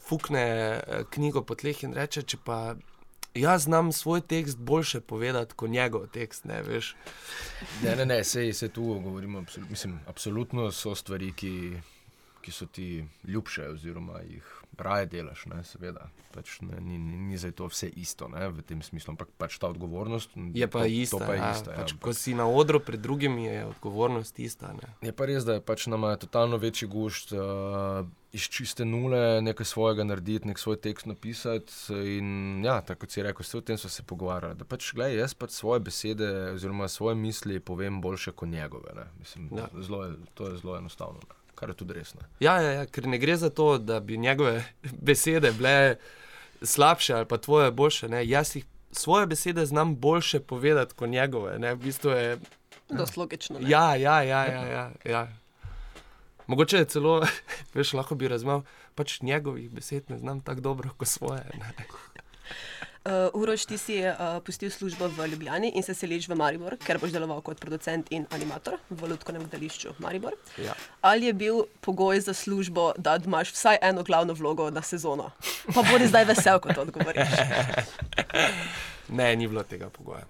fukne eh, knjigo po tleh in reče, če pa jaz znam svoj tekst boljše povedati kot njegov tekst, ne veš. Ne, ne, ne, sej se tu govorimo. Absol mislim, absolutno so stvari, ki, ki so ti ljubše, oziroma jih raje delaš, ne, seveda. Pač ne, ni, ni, ni zdaj to vse isto ne, v tem smislu, ampak pač ta odgovornost Je pa to, ista. To pa je ja, ista ja, pač, ampak- ko si na odru pred drugimi, je odgovornost ista. Ne. Je pa res, da je pač nama totalno večji gušt uh, iz čiste nule nekaj svojega narediti, nek svoj tekst napisati. In ja, tako kot si rekel, vse o tem so se pogovarjali. Da pač, gledaj, jaz pač svoje besede oziroma svoje misli povem boljše kot njegove. ne. Mislim, Ja. zelo je, to je zelo enostavno, ne. Kar je tudi res. Ne. Ja, ja, ja, ker ne gre za to, da bi njegove besede bile slabše ali pa tvoje boljše. Ne. Jaz jih svoje besede znam boljše povedati kot njegove. Ne. V bistvu je, Dost logično. ne? ja, ja, ja, ja, ja, ja. Mogoče je celo, veš, lahko bi razmal, pač njegovih besed ne znam tako dobro kot svoje. Ne. Uh, Uroš, ti si uh, pustil službo v Ljubljani in se seliš v Maribor, ker boš deloval kot producent in animator v Lutkovnem gledališču Maribor. Ja. Ali je bil pogoj za službo, da imaš vsaj eno glavno vlogo na sezono? Pa bodi zdaj vesel, ko to odgovoriš. Ne, ni bilo tega pogoja.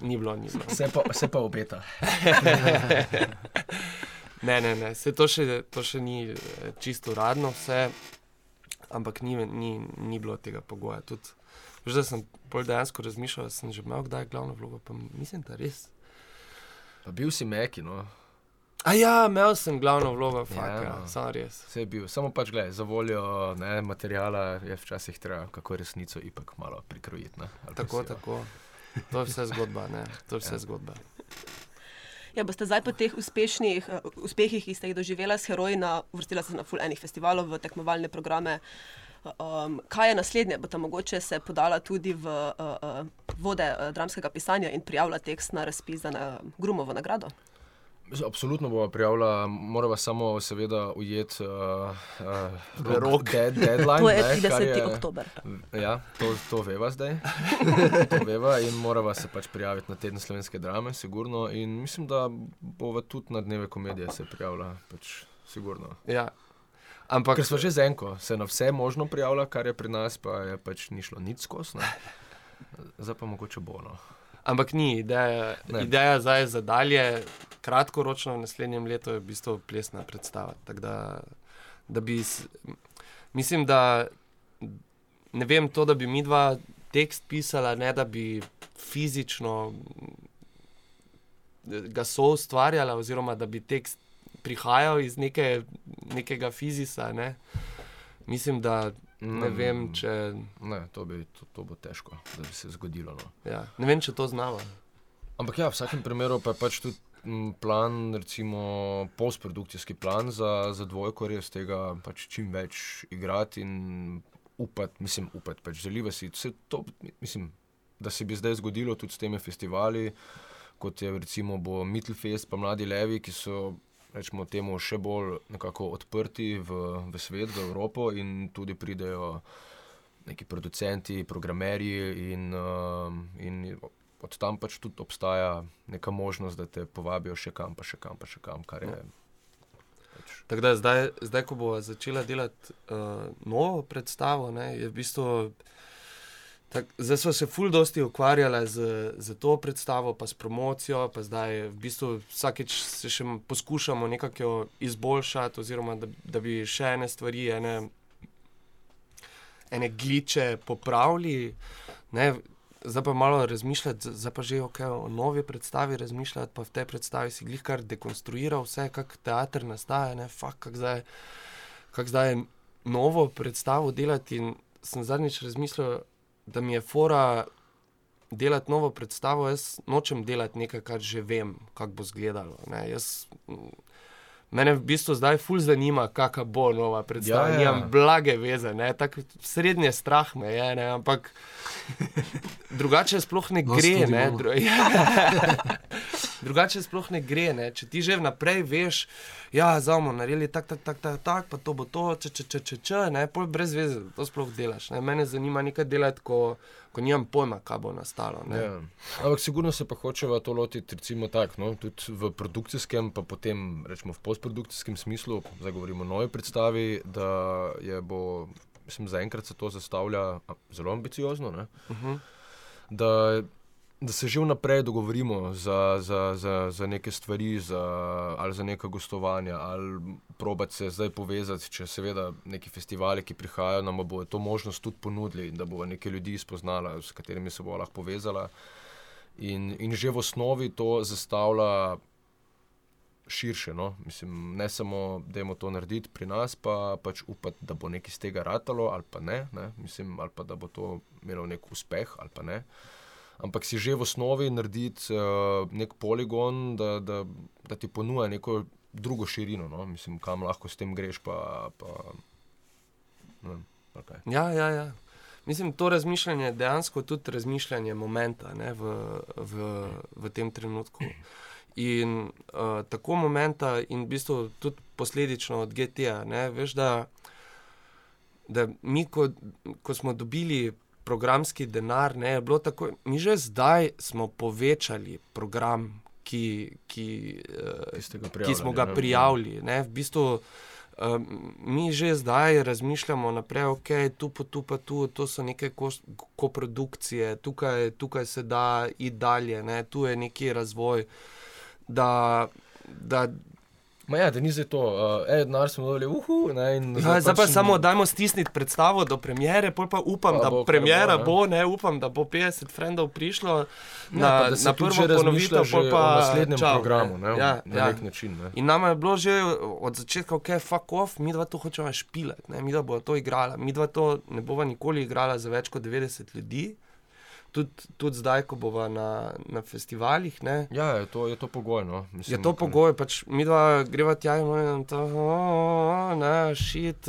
Ni bilo, ni bilo. Se pa, se pa obeta. Ne, ne, ne. Se to, še, to še ni eh, čisto uradno, vse, ampak ni, ni, ni bilo tega pogoja. Tudi, da sem bolj dejansko razmišljal, da sem že imel kdaj glavno vlogo, pa mislim, da res. Pa bil si meki, no. A ja, imel sem glavno vlogo, fakt, Ja, no. samo res. Vse je bil, samo pač gledaj, za voljo ne, materijala je včasih treba kako resnico ipak malo prikrojiti. ne, ali pa Tako, si tako. To je vse zgodba, ne. To je vse Ja. zgodba. Ja, boste zdaj po teh uspešnih uh, uspehih, ki ste jih doživela s heroji, ste se na full enih festivalov, v tekmovalne programe. Um, kaj je naslednje? Boste mogoče se podala tudi v uh, uh, vode uh, dramskega pisanja in prijavila tekst na razpis za na Grumovo nagrado? Absolutno bomo prijavila, moramo samo seveda ujeti uh, uh, Rok. dead, deadline. To je ne, kar 30. oktober. Ja, to, to veva zdaj. to veva in morava se pač prijaviti na teden slovenske drame, sigurno. In mislim, da bova tudi na dneve komedije se prijavila, pač sigurno. Ja. Ampak, Ker smo že z enko, se na vse možno prijavila, kar je pri nas, pa je pač ni šlo nič skozi. Zdaj pa mogoče bo. No. ampak ni, ideja, Ne. ideja zdaj za dalje, kratkoročno v naslednjem letu je v bistvu plesna predstava. Tako Da, da bi, Mislim, da ne vem to, da bi mi dva tekst pisala, ne da bi fizično ga so ustvarjala, oziroma da bi tekst prihajal iz neke, nekega fizisa. Ne. Mislim, da ne Mm, vem, če, Ne, to, bi, to, to bo težko, da bi se zgodilo. No. ja, ne vem, če to znamo. Ampak ja, v vsakem primeru pa je pač tudi plan, recimo postprodukcijski plan za, za dvojko, res tega pač čim več igrati in upati, mislim, upati, pač želiva si vse to, mislim, da se bi zdaj zgodilo tudi s temi festivali, kot je recimo bo Mittelfest, pa Mladi Levi, ki so. Rečemo temu še bolj nekako odprti v, v svet, v Evropo, in tudi pridejo neki producenti, programerji, in, um, in od tam pač tudi obstaja neka možnost, da te povabijo še kam, pa še kam, pa še kam, kar je. Pač, Tako da zdaj, zdaj, ko bo začela delati uh, novo predstavo, ne, je v bistvu. Tak, zdaj smo se ful dosti ukvarjali z, z to predstavo, pa s promocijo, pa zdaj v bistvu vsakeč se še poskušamo nekako jo izboljšati, oziroma da, da bi še ene stvari, ene, ene gliče popravili. Ne, zdaj pa malo razmišljati, zdaj pa že okay, o novi predstavi razmišljati, pa v tej predstavi si glih kar dekonstruiral vse, kako teater nastaja, ne, fakt, kako zdaj, kak zdaj novo predstavo delati. In sem zadnjič razmislil, da mi je fora delati novo predstavo, jaz nočem delati nekaj, kar že vem, kako bo izgledalo. Jaz, Mene v bistvu zdaj ful zanima, kakšna bo nova predstava. Ja, Ja, ja. Nimam blage veze, tako srednje strah me je, ne, ampak drugače sploh ne Nas gre. Ne, dru drugače sploh ne gre. Ne. Če ti že vnaprej veš, da ja, bomo naredili tako, tako, tako, tako, tak, pa to bo to, če, če, če, če, če ne, pol brez veze, da to sploh delaš. Ne. Mene zanima nekaj delati, ko, ko nimam pojma, kaj bo nastalo. Ne. ja. Ampak sigurno se pa hočeva to lotiti, recimo tako, no, tudi v produkcijskem, pa potem rečemo v postprodukcijskem smislu, zdaj govorimo o novi predstavi, da je bo, mislim, zaenkrat se to zastavlja zelo ambiciozno. Ne? Uh -huh. da, da se že vnaprej dogovorimo za, za, za, za neke stvari, za, ali za neka gostovanja, ali probati se zdaj povezati, če seveda neki festivali, ki prihajajo, nam bo to možnost tudi ponudili, da bo nekaj ljudi spoznala, s katerimi se bo lahko povezala. In, in že v osnovi to zastavlja širše. No? Mislim, ne samo, da je to narediti pri nas, pa pač upati, da bo nekaj iz tega ratalo, ali pa ne, ne? Mislim, ali pa da bo to imelo nek uspeh, ali pa ne. Ampak si že v osnovi narediti uh, nek poligon, da, da, da ti ponuja neko drugo širino, no? mislim, kam lahko s tem greš. Pa, pa, ne kaj. Ja, ja, ja. Mislim, to razmišljanje je dejansko tudi razmišljanje momenta ne, v, v, v tem trenutku. In uh, tako momenta, in v bistvu tudi posledično od GT-ja. ne, Veš, da, da mi, ko, ko smo dobili programski denar, ne, je bilo tako, mi že zdaj smo povečali program, ki, ki, uh, Ki ki smo ga ne? prijavili. Ne, v bistvu, Um, mi že zdaj razmišljamo naprej, ok, tu pa tu, pa tu, to so neke koprodukcije, tukaj, tukaj se da iti dalje, ne, tu je neki razvoj. Da, da, Ma ja, da ni zdaj to, uh, e, denar smo dobili, uhu, ne, in ja, zdaj pa samo dajmo stisniti predstavo do premjere, pol pa upam, Pa da bo, premjera bo, ne. bo, ne, upam, da bo 50 frendov prišlo Ja, na, pa na prvo ponovitev, pol pa o naslednjem čau, programu, ne, Ja, na ja. nek način. Ne. In nama je bilo že od začetka, ok, fuck off, mi dva to hočemo špilati, ne? mi dva bomo to igrala, mi dva to ne bova nikoli igrala za več kot 90 ljudi. Tudi, tudi zdaj, ko bomo na, na festivalih, ne, Ja, je to, je to pogoj. No. je Mislim, to pogoj. Pač mi dva greva tja in rečemo, da je šit.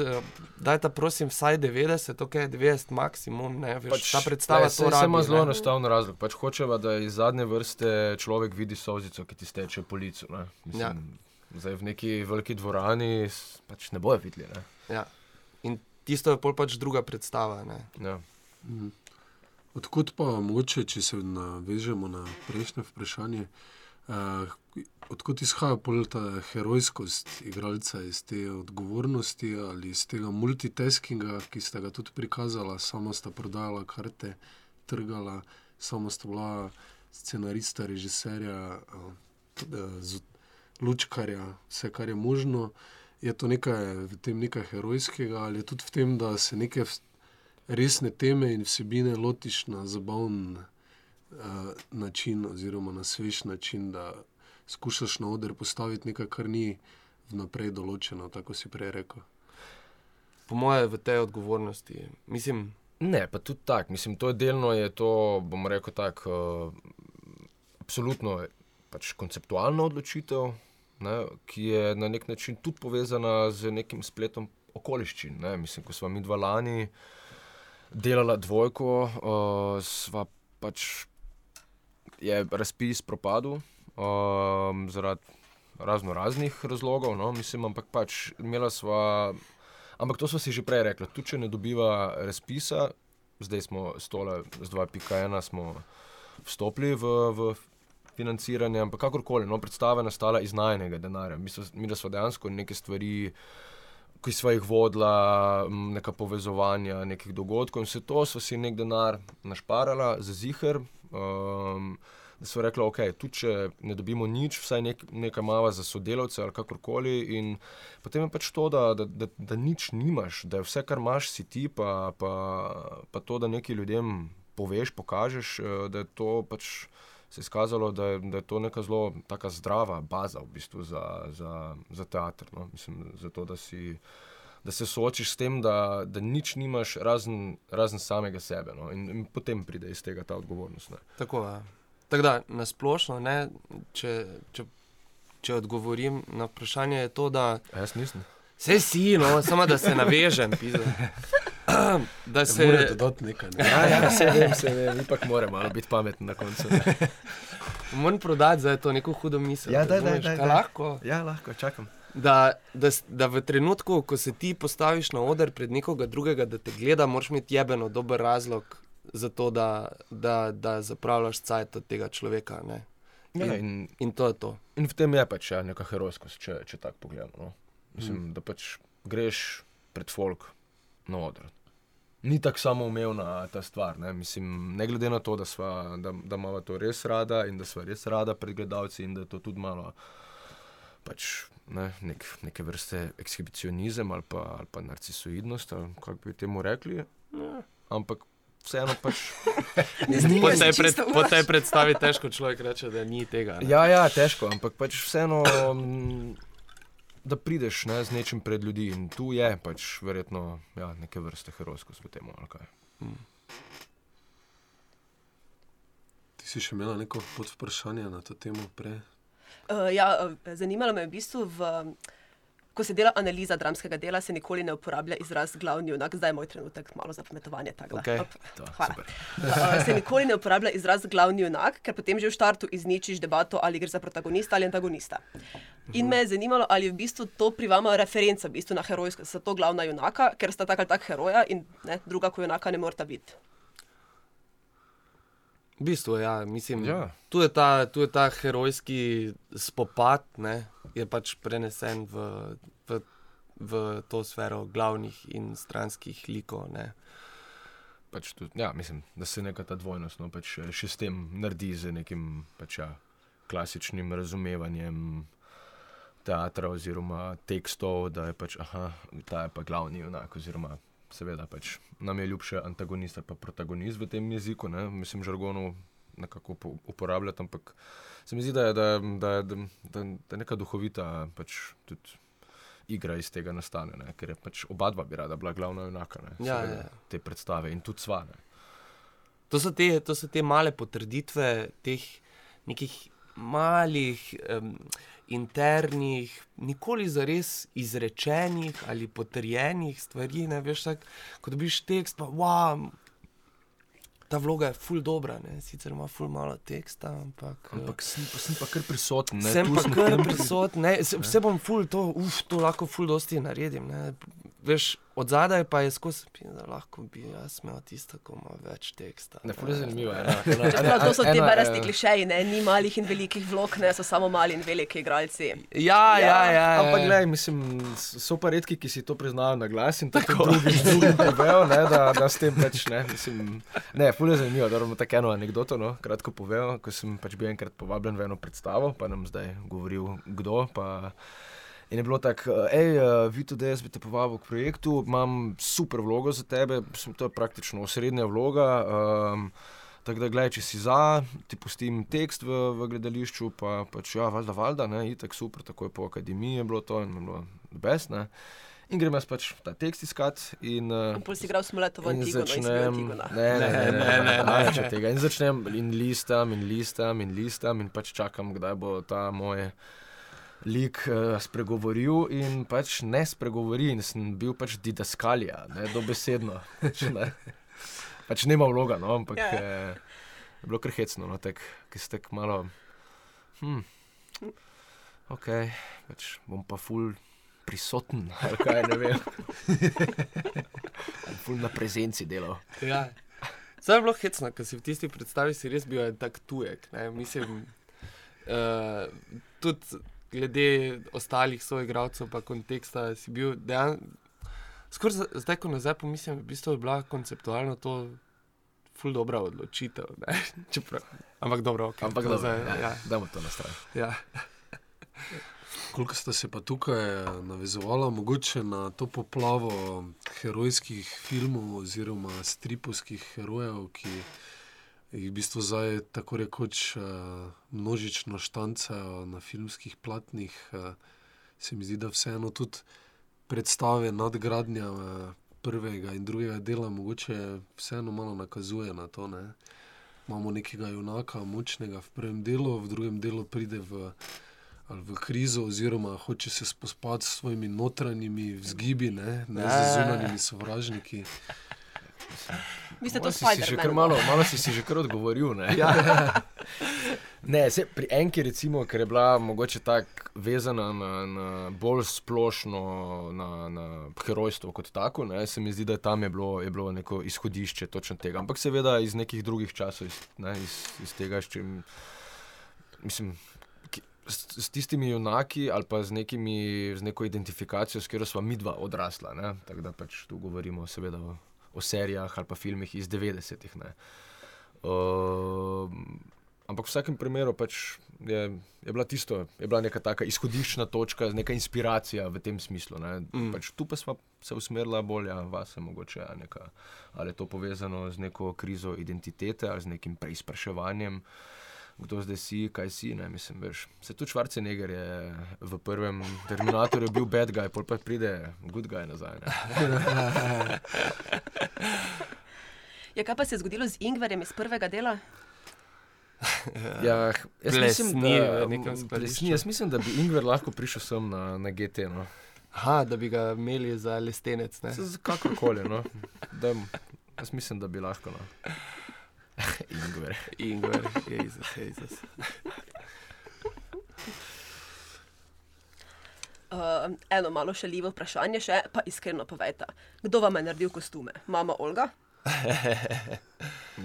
Daj ta prosim vsaj 90, ok, 90 maksimum. Ne, veš, pač, ta predstava se, to se rabi. ima zelo ne. enostaven razlog. Pač hočeva, da iz zadnje vrste človek vidi solzico, ki ti steče po licu. Ne. Mislim, Ja. Zdaj v neki veliki dvorani pač ne bojo videli. Ne. Ja. In tisto je pol pač druga predstava. Ne. Ja. Mhm. Odkud pa, mogoče, če se navežemo na prejšnje vprašanje, uh, odkud izhaja ta herojskost igralca iz te odgovornosti ali iz tega multitaskinga, ki ste ga tudi prikazali, samo sta prodajala karte, trgala, samo sta bila scenarista, režiserja, uh, lučkarja, vse kar je možno. je to nekaj v tem nekaj herojskega, ali je tudi v tem, da se neke vs- resne teme in vsebine lotiš na zabaven uh, način, oziroma na svež način, da skušaš na oder postaviti nekaj, kar ni vnaprej določeno, tako si prej rekel. Po mojem, v tej odgovornosti. Mislim, Ne, pa tudi tako. Mislim, to je delno, je to, bom rekel tako, uh, absolutno pač konceptualna odločitev, ne, ki je na nek način tudi povezana z nekim spletom okoliščin. Ne. Mislim, ko smo mi dva lani delala dvojko, uh, sva pač je razpis propadel um, zaradi razno raznih razlogov, no, mislim, ampak pač imela sva. Ampak to smo si že prej rekli, tudi če ne dobiva razpisa, zdaj smo s tole, z 2.1 smo vstopili v, v financiranje, ampak kakorkoli, no, predstava je nastala iz najnega denarja. Mi, so, mi da smo dejansko neke stvari, ki smo jih vodila, neka povezovanja nekih dogodkov in vse to, so si nek denar našparala za ziger. Um, da so rekli, ok, tudi če ne dobimo nič, vsaj nek, nekaj mava za sodelavce ali kakorkoli. In potem je pač to, da, da, da, da nič nimaš, da je vse, kar imaš, si ti, pa, pa, pa to, da nekaj ljudem poveš, pokažeš, eh, da je to pač. Se je izkazalo, da je, da je to neka zelo taka zdrava baza v bistvu za, za, za teater. No? Mislim, zato, da, si, da se soočiš s tem, da, da nič nimaš razen, razen samega sebe. No? In, in potem pride iz tega ta odgovornost. Ne? tako je. Tako da, na splošno, ne, če, če, če odgovorim na vprašanje, je to, da A Jaz nisem. se si, no, samo da se navežem, pizda. da Se se. morate dodati nekaj. Ne? Ja, ja, se vem, se vem, ipak mora malo biti pameten na koncu. Moram prodati za to neko hudo misel. Ja, daj, razumeš, daj, kaj daj. Lahko. Ja, lahko, čakam. Da, da, da v trenutku, ko se ti postaviš na oder pred nekoga drugega, da te gleda, moraš imeti jebeno dober razlog za to, da, da, da zapravljaš cajt od tega človeka. Ne? Ja, in, In to je to. in v tem je pač ja, neka herojskost, če, če tako pogledamo. No. Mislim, mm. da pač greš pred folk na oder. Ni tako samoumevna ta stvar. Ne, Mislim, ne glede na to, da, sva, da, da imamo to res rada in da smo res rada pred gledalci in da je to tudi malo pač, ne, nek, neke vrste ekshibicionizem ali pa, ali pa narcisoidnost, ali kako bi temu rekli. Ne, ampak vseeno pač. Po tej, pred, po tej predstavi težko človek reče, da ni tega. ne. Ja, ja, težko, ampak pač vseeno, mm, da prideš ne, z nečim pred ljudi in tu je pač verjetno ja, neke vrste tem. ali kaj. Ti si še imela neko podvprašanje na to temo prej? Uh, ja, uh, zanimalo me je v bistvu, v, ko se dela analiza dramskega dela, se nikoli ne uporablja izraz glavni junak. Zdaj je moj trenutek malo za pametovanje. Okej. op, To, Hvala. Uh, se nikoli ne uporablja izraz glavni junak, ker potem že v startu izničiš debato, ali gre za protagonista ali antagonista. In me je zanimalo, ali je v bistvu to pri vama referenca v bistvu na herojsko, da sta to glavna junaka, ker sta tak ali tak heroja in ne, druga kot junaka ne morata biti. V bistvu, ja, mislim, Ja. Tu, je ta, tu je ta herojski spopad, ne, je pač prenesen v, v, v to sfero glavnih in stranskih likov. Ne. Pač tudi, ja, mislim, da se neka ta dvojnost no, pač eh, še s tem naredi z nekim pač, ja, klasičnim razumevanjem teatra oziroma tekstov, da je pač, aha, ta je pa glavni junak oziroma seveda pač nam je ljubše antagonist ali pa protagonist v tem jeziku, ne, mislim, žargonov nekako upo- uporabljati, ampak se mi zdi, da je, da, je- da, je- da, da, je neka duhovita pač tudi igra iz tega nastane, ne, ker je pač oba dva bi rada bila glavna junaka ne, Ja, seveda, ja. te predstave in tudi sva. Ne. To, so te, to so te male potrditve teh nekih malih um, internih, nikoli zares izrečenih ali potrjenih stvari. Ne, veš, tak, ko dobiš tekst, pa wow, ta vloga je ful dobra, ne, sicer ima ful malo teksta, ampak. eh, Ampak sem pa, sem pa kar prisoten. Ne, Sem tu pa sem kar prisoten, ne, se- vse bom ful, to, uf, to lahko ful dosti naredim. Ne. Veš, od zadaj pa je skozi, da lahko bi jaz imel tisto, ko ima več teksta. Ne, je zanimivo. Ena, Čeprav to so te ena, berasti eh, klišeji, ne? ni malih in velikih vlog, ne so samo mali in veliki igralci. Ja, ja, ja. ja, Ampak, ja. gledaj, mislim, so pa redki, ki si to priznajo na glas in tako drugi z drugim povejo, ne, da, da s tem pač ne. Mislim, ne, ful je zanimivo, da bomo tako eno anegdoto, no, kratko povejo, ko sem pač bil enkrat povabljen v eno predstavo, pa nam zdaj govoril kdo, pa In je bilo tako, hej, uh, vi tudi jaz bi te povabil k projektu, imam super vlogo za tebe, Mislim, to je praktično osrednja vloga. Um, tako da, gledaj, če si za, ti pustim tekst v, v gledališču, pa pač ja, valjda, valjda, ne, itak super, takoj po akademiji je bilo to in je bilo best, ne. In grem jaz pač ta tekst iskat in... Uh, In pol si igral smoletovo In Antigono iz začnem, Antigona. ne, ne, ne, ne, Ne, ne, ne, ne. ne, tega. In začnem in listam, in listam, in listam, in pač čakam, kdaj bo ta moj lik uh, spregovoril, in pač ne spregovori, in sem bil pač didaskalija, ne, dobesedno. Ne. pač nema vloga, no, ampak Ja. yeah. je bilo krhecno, no, tek, ki ste tako malo. Hm, ok, pač bom pa ful. Prisoten, ali kaj ne vem. Ful na prezenci delal. Ja. Zdaj je bilo hecno, ker si v tisti predstavi si res bil tak tujek. Ne? Mislim, uh, tudi glede ostalih soigralcev, pa konteksta, si bil dejansko. Skoraj zdaj, ko nazaj pomislim, v bistvu je bila konceptualno to ful dobra odločitev. ne. Čeprav, ampak dobro, okay, Ampak da, zdaj, ja, ja, dajmo to na stran. ja. Koliko ste se pa tukaj navezovali, mogoče na to poplavo herojskih filmov oziroma stripovskih herojev, ki jih v bistvu zdaj tako rekoč eh, množično štancajo na filmskih platnih, eh, se mi zdi, da vseeno tudi predstave nadgradnja eh, prvega in drugega dela mogoče vseeno malo nakazuje na to. Ne? Imamo nekega junaka, močnega v prvem delu, v drugem delu pride v ali v krizo, oziroma hoče se spospati s svojimi notranjimi vzgibi, ne, ne z Ja. zunanjimi sovražniki. Vi ste to Malo si si kar malo, malo si si že kar odgovoril. Ne, Ja. ne se, pri enki, recimo, ker je bila mogoče tako vezana na, na bolj splošno na, na herojstvo kot tako, ne, se mi zdi, da tam je bilo, je bilo neko izhodišče točno tega. Ampak seveda iz nekih drugih časov, iz, ne, iz, iz tega, s čim. Mislim, S, s tistimi junaki ali pa z, nekimi, z neko identifikacijo, s katero smo mi dva odrasla. ne. Tako da pač tu govorimo seveda o, o serijah ali pa filmih iz 90-ih. ne. Uh, ampak v vsakem primeru pač je, je bila tisto, je bila neka taka izhodiščna točka, neka inspiracija v tem smislu. ne. Mm. Pač tu pa smo se usmerila bolj ja, vase, mogoče ja, neka, ali je to povezano z neko krizo identitete ali z nekim preizpraševanjem. Kdo zdaj si, kaj si, ne mislim. Veš. Se tudi Schwarzenegger je v prvem Terminatorju bil bad guy, pol pa pride good guy nazaj. Ja, kaj pa se je zgodilo z Ingverjem iz prvega dela? Ja, jaz mislim, Plesni da, nekem skladišču. plesni, jaz mislim, da bi Ingver lahko prišel sem na, na GT. No. Aha, da bi ga imeli za lestenec. Kakorkoli. No. Da, jaz mislim, da bi lahko. No. Ingver. Ingwer, Jezus, Jezus. Uh, eno malo šaljivo vprašanje, še, pa iskreno povejte, kdo vam je naredil kostume? Mama Olga?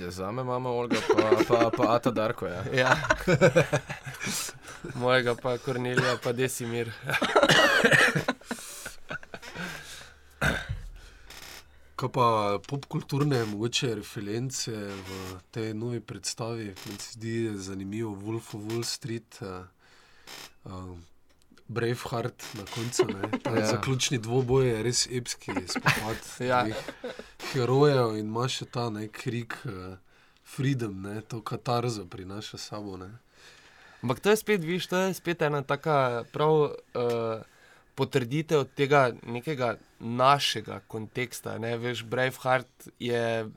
Ja, za me imamo Olga, pa, pa, pa Ata Darko. Ja. Ja. Mojega pa Kornelija, pa Desimir. Kaj pa popkulturne, mogoče reference v tej novi predstavi, meni se zdi zanimivo, Wolf of Wall Street, uh, uh, Braveheart na koncu. ne. Ja. Zaključni dvoboj je res epski spopad Ja. herojev in ima še ta nek krik, uh, freedom, ne, to katarzo prinaša sabo. Ne. Ampak to je spet, viš, to je spet ena taka prav uh, potrditev tega nekega našega konteksta. Ne? Veš, Braveheart je.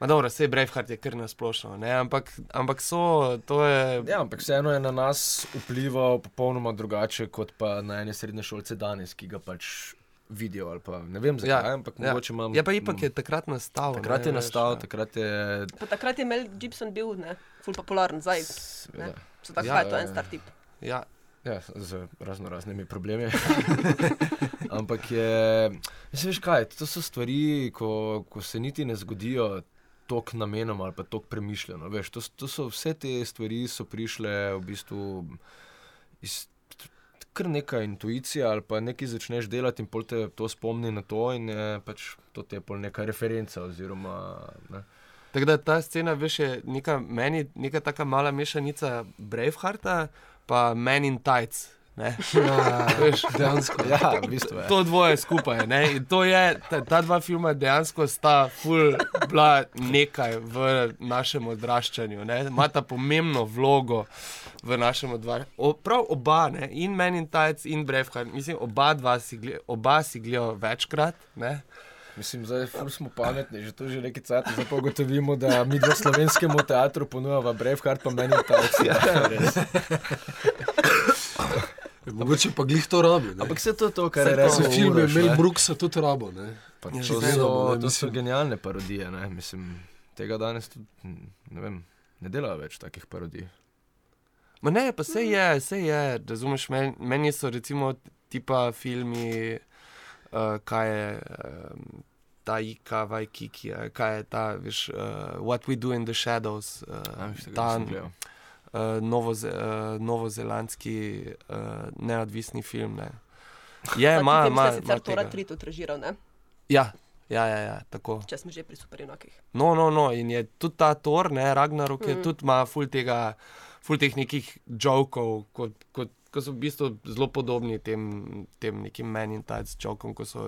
Ma dobro, vse Braveheart je kar nasplošno, ne? ampak, ampak so, to je. ja, ampak vseeno je na nas vplival popolnoma drugače kot pa na ene srednje šolce danes, ki ga pač vidijo. ali Pa, ne vem zakaj, ja, ampak ja. mogoče imam. Ja, pa ipak je takrat nastal. Takrat ne, je veš, nastal, ja. takrat je. Pa takrat je Mel Gibson bil ne, ful popularen, zdaj Seveda. so tako, Ja, ja, to je ja, en star tip. Ja, Ja, z razno raznimi problemi. Ampak je, mislim, veš kaj, to so stvari, ko, ko se niti ne zgodijo tako namenoma ali pa tako premišljeno. Veš, to, to so vse te stvari, so prišle v bistvu iz kar neka intuicija ali pa nekaj začneš delati in pol te to spomni na to in je pač to je pol neka referenca oziroma. Ne. Tako da ta scena, veš, je neka, meni neka taka mala mešanica Bravehearta, pa Men in Tights. Ne? Ja, Veš, dejansko. Ja, v bistvu je. To dvoje skupaj. Ne? In to je, ta, ta dva filma dejansko sta ful bila nekaj v našem odraščanju. ne. Imata pomembno vlogo v našem odraščanju. Prav oba, ne? in Men in Tajc in Braveheart. Mislim, oba, dva si, oba si gledajo večkrat. Ne? Mislim, da smo pametni, že to že nekaj cajt, zdaj pa ugotovimo, da mi v slovenskemu teatru ponujamo Braveheart, pa meni Tajc. Ja, res. Mogoče pa glih to rabi. ne. Ampak se to je to, kar je to res Vse filme Mel Brooksa tudi rabo. Ne? Pa Ja, to, že so, gledamo, ne, to so genialne parodije. Ne? Mislim, tega danes tudi ne, vem, ne delajo več takih parodij. Ma ne, pa se je, se je, razumeš, meni, meni so recimo tipa filmi, uh, kaj je um, ta Ika, Vajkiki, eh, kaj je ta, veš, uh, What We Do in the Shadows, uh, A, veš, tega ta uh, novoze, uh, novozelandski uh, neodvisni film. Ne. Je, ima, ima. Ste sicer Tora 3 tudi režiral, ne? Ja, ja, ja, ja, tako. če smo že pri superjunakih. No, no, no, in je tudi ta Thor, ne, Ragnarok, mm. je tudi ima ful tega, ful teh nekih jokov, kot, kot, ko so v bistvu zelo podobni tem, tem nekim Men in Tides jokom, ko so,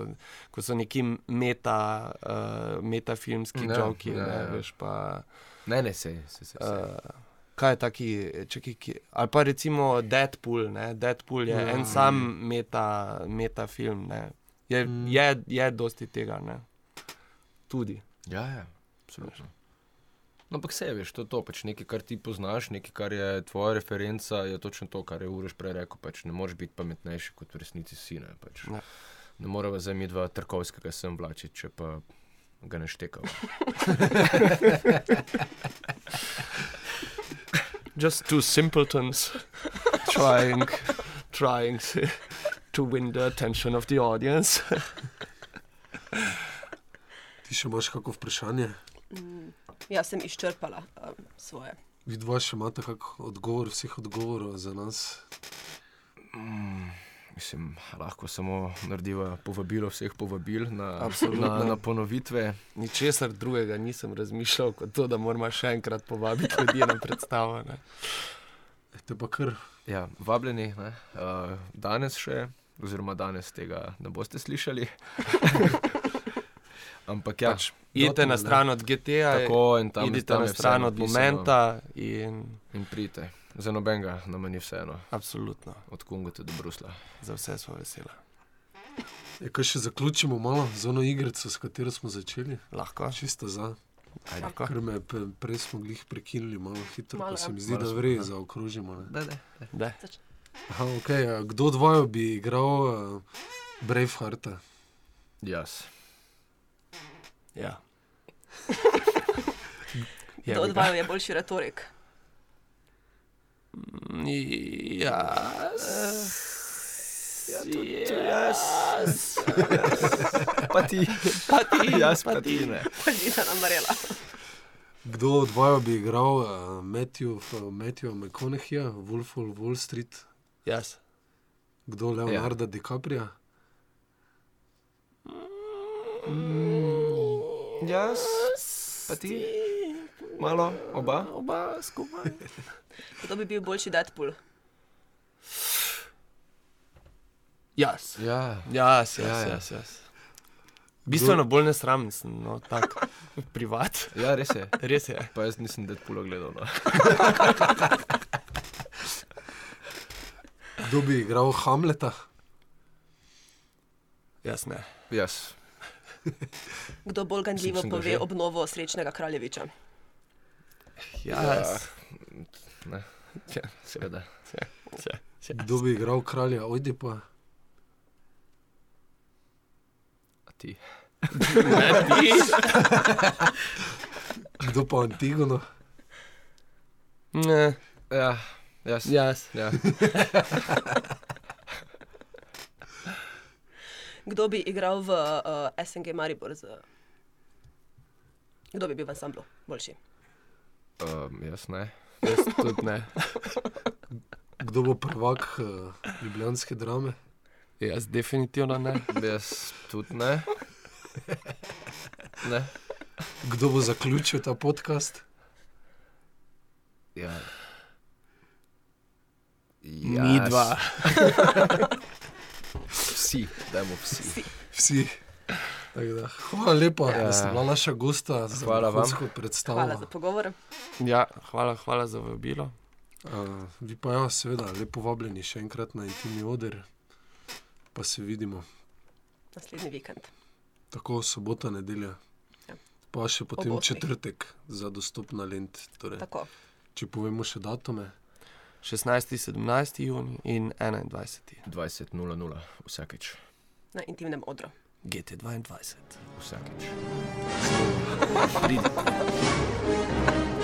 ko so neki meta, uh, metafilmski Ja, joki, ja, ne, ja. veš pa. Ne, ne, se, se, se. se. Uh, kaj je taki, čakaj, ki, ali pa recimo Deadpool, ne, Deadpool je ja. en sam meta, meta film, ne. Je, Mm. mm. je, je dosti tega, ne. Tudi. Ja, ja, absolutno. No, ampak se veš, to je to, pač nekaj, kar ti poznaš, nekaj, kar je tvoja referenca, je točno to, kar je Uroš prej rekel. Pač ne moreš biti pametnejši kot v resnici si. Ne, pač. Ne. ne moremo zdaj mi dva trkovskega sem vlačiti, če pa ga ne štekamo. just two simpletons trying trying to win the attention of the audience. Ti še imaš kako vprašanje? Mm, jaz sem izčrpala um, svoje. Vidva še imate kak odgovor, vseh odgovorov za nas? Mm, mislim, lahko samo narediva povabilo vseh povabil na, Absolutno. na, na ponovitve. Ničesar drugega nisem razmišljal, kot to, da moramo še enkrat povabiti ljudi na predstavo. Ne. Te pa kar. Ja, vabljeni, ne, uh, danes še, oziroma danes tega ne boste slišali. Ampak ja, Pač, idite na stran od GTA, tako in tam idite na stran od momenta in In pridite, za nobenega nam ni vseeno, absolutno od Kunga do Brusla. za vse smo veseli. Je, kaj še zaključimo malo z ono igrico, s katero smo začeli? Lahko, Čisto za. lahko. Ker me pe- prej smo jih prekinili malo hitro, Malo, pa se ja. mi zdi, Malo da ja. zaokrožimo. ne. Da, da. Da. Aha, okay, kdo od vaju bi igral uh, Bravehearta? Jaz. Ja. Kdo od vaju je boljši retorik? Ja, ja, tudi jaz. Pa ti, Pa ti, jaz pa pa ti ne. Pojdi nam marela. Kdo od vaju bi igral uh, Matthew, Matthew McConaugheyja, Wolf of Wall Street? Jaz. Kdo Leonardo ja. DiCaprio? Jaz, pa ti, malo, oba. Oba skupaj. Kdo bi bil boljši Deadpool? Jaz. Ja, Jaz, jaz, Ja, ja. jaz. jaz. Bistveno bolj nesramen sem, no, tako, privat. ja, res je. Res je. Pa jaz nisem Deadpoola gledal. No. Kdo bi igral Hamleta? Jaz ne. Jaz. Kdo bolj ganljivo pove že. obnovo srečnega kraljeviča? Jaz. Ne, Ja, seveda. ja, ja. Kdo bi igral kralja Ojdipa? A ti. Ne, ti. Kdo pa Antigono? Ne, Ja, jaz. jaz. Ja. Kdo bi igral v uh, SNG Maribor? Z... Kdo bi bil v ansamblu boljši? Um, jaz ne. Jaz tudi ne. Kdo bo prvak uh, ljubljanske drame? Jaz definitivno ne. Jaz tudi ne. ne. Kdo bo zaključil ta podcast? Ja. Mi dva. Vsi, dajmo vsi. Vsi. Da, hvala lepa, ja. Da ste bila naša gosta za Hvala vam. predstavo. Hvala za pogovor. Ja, hvala, hvala za vabilo. Uh, vi pa ja, seveda, lepo vabljeni še enkrat na intimni oder, pa se vidimo Naslednji vikend. tako sobota, nedelja. Ja. Pa še potem Ob osmih. četrtek za dostop na lent. Torej, Tako. če povemo še datume, 16. 17. juni in 21. 20.00 vsakeč. Na intimnem odru. GT22. Vsakeč. Pridite.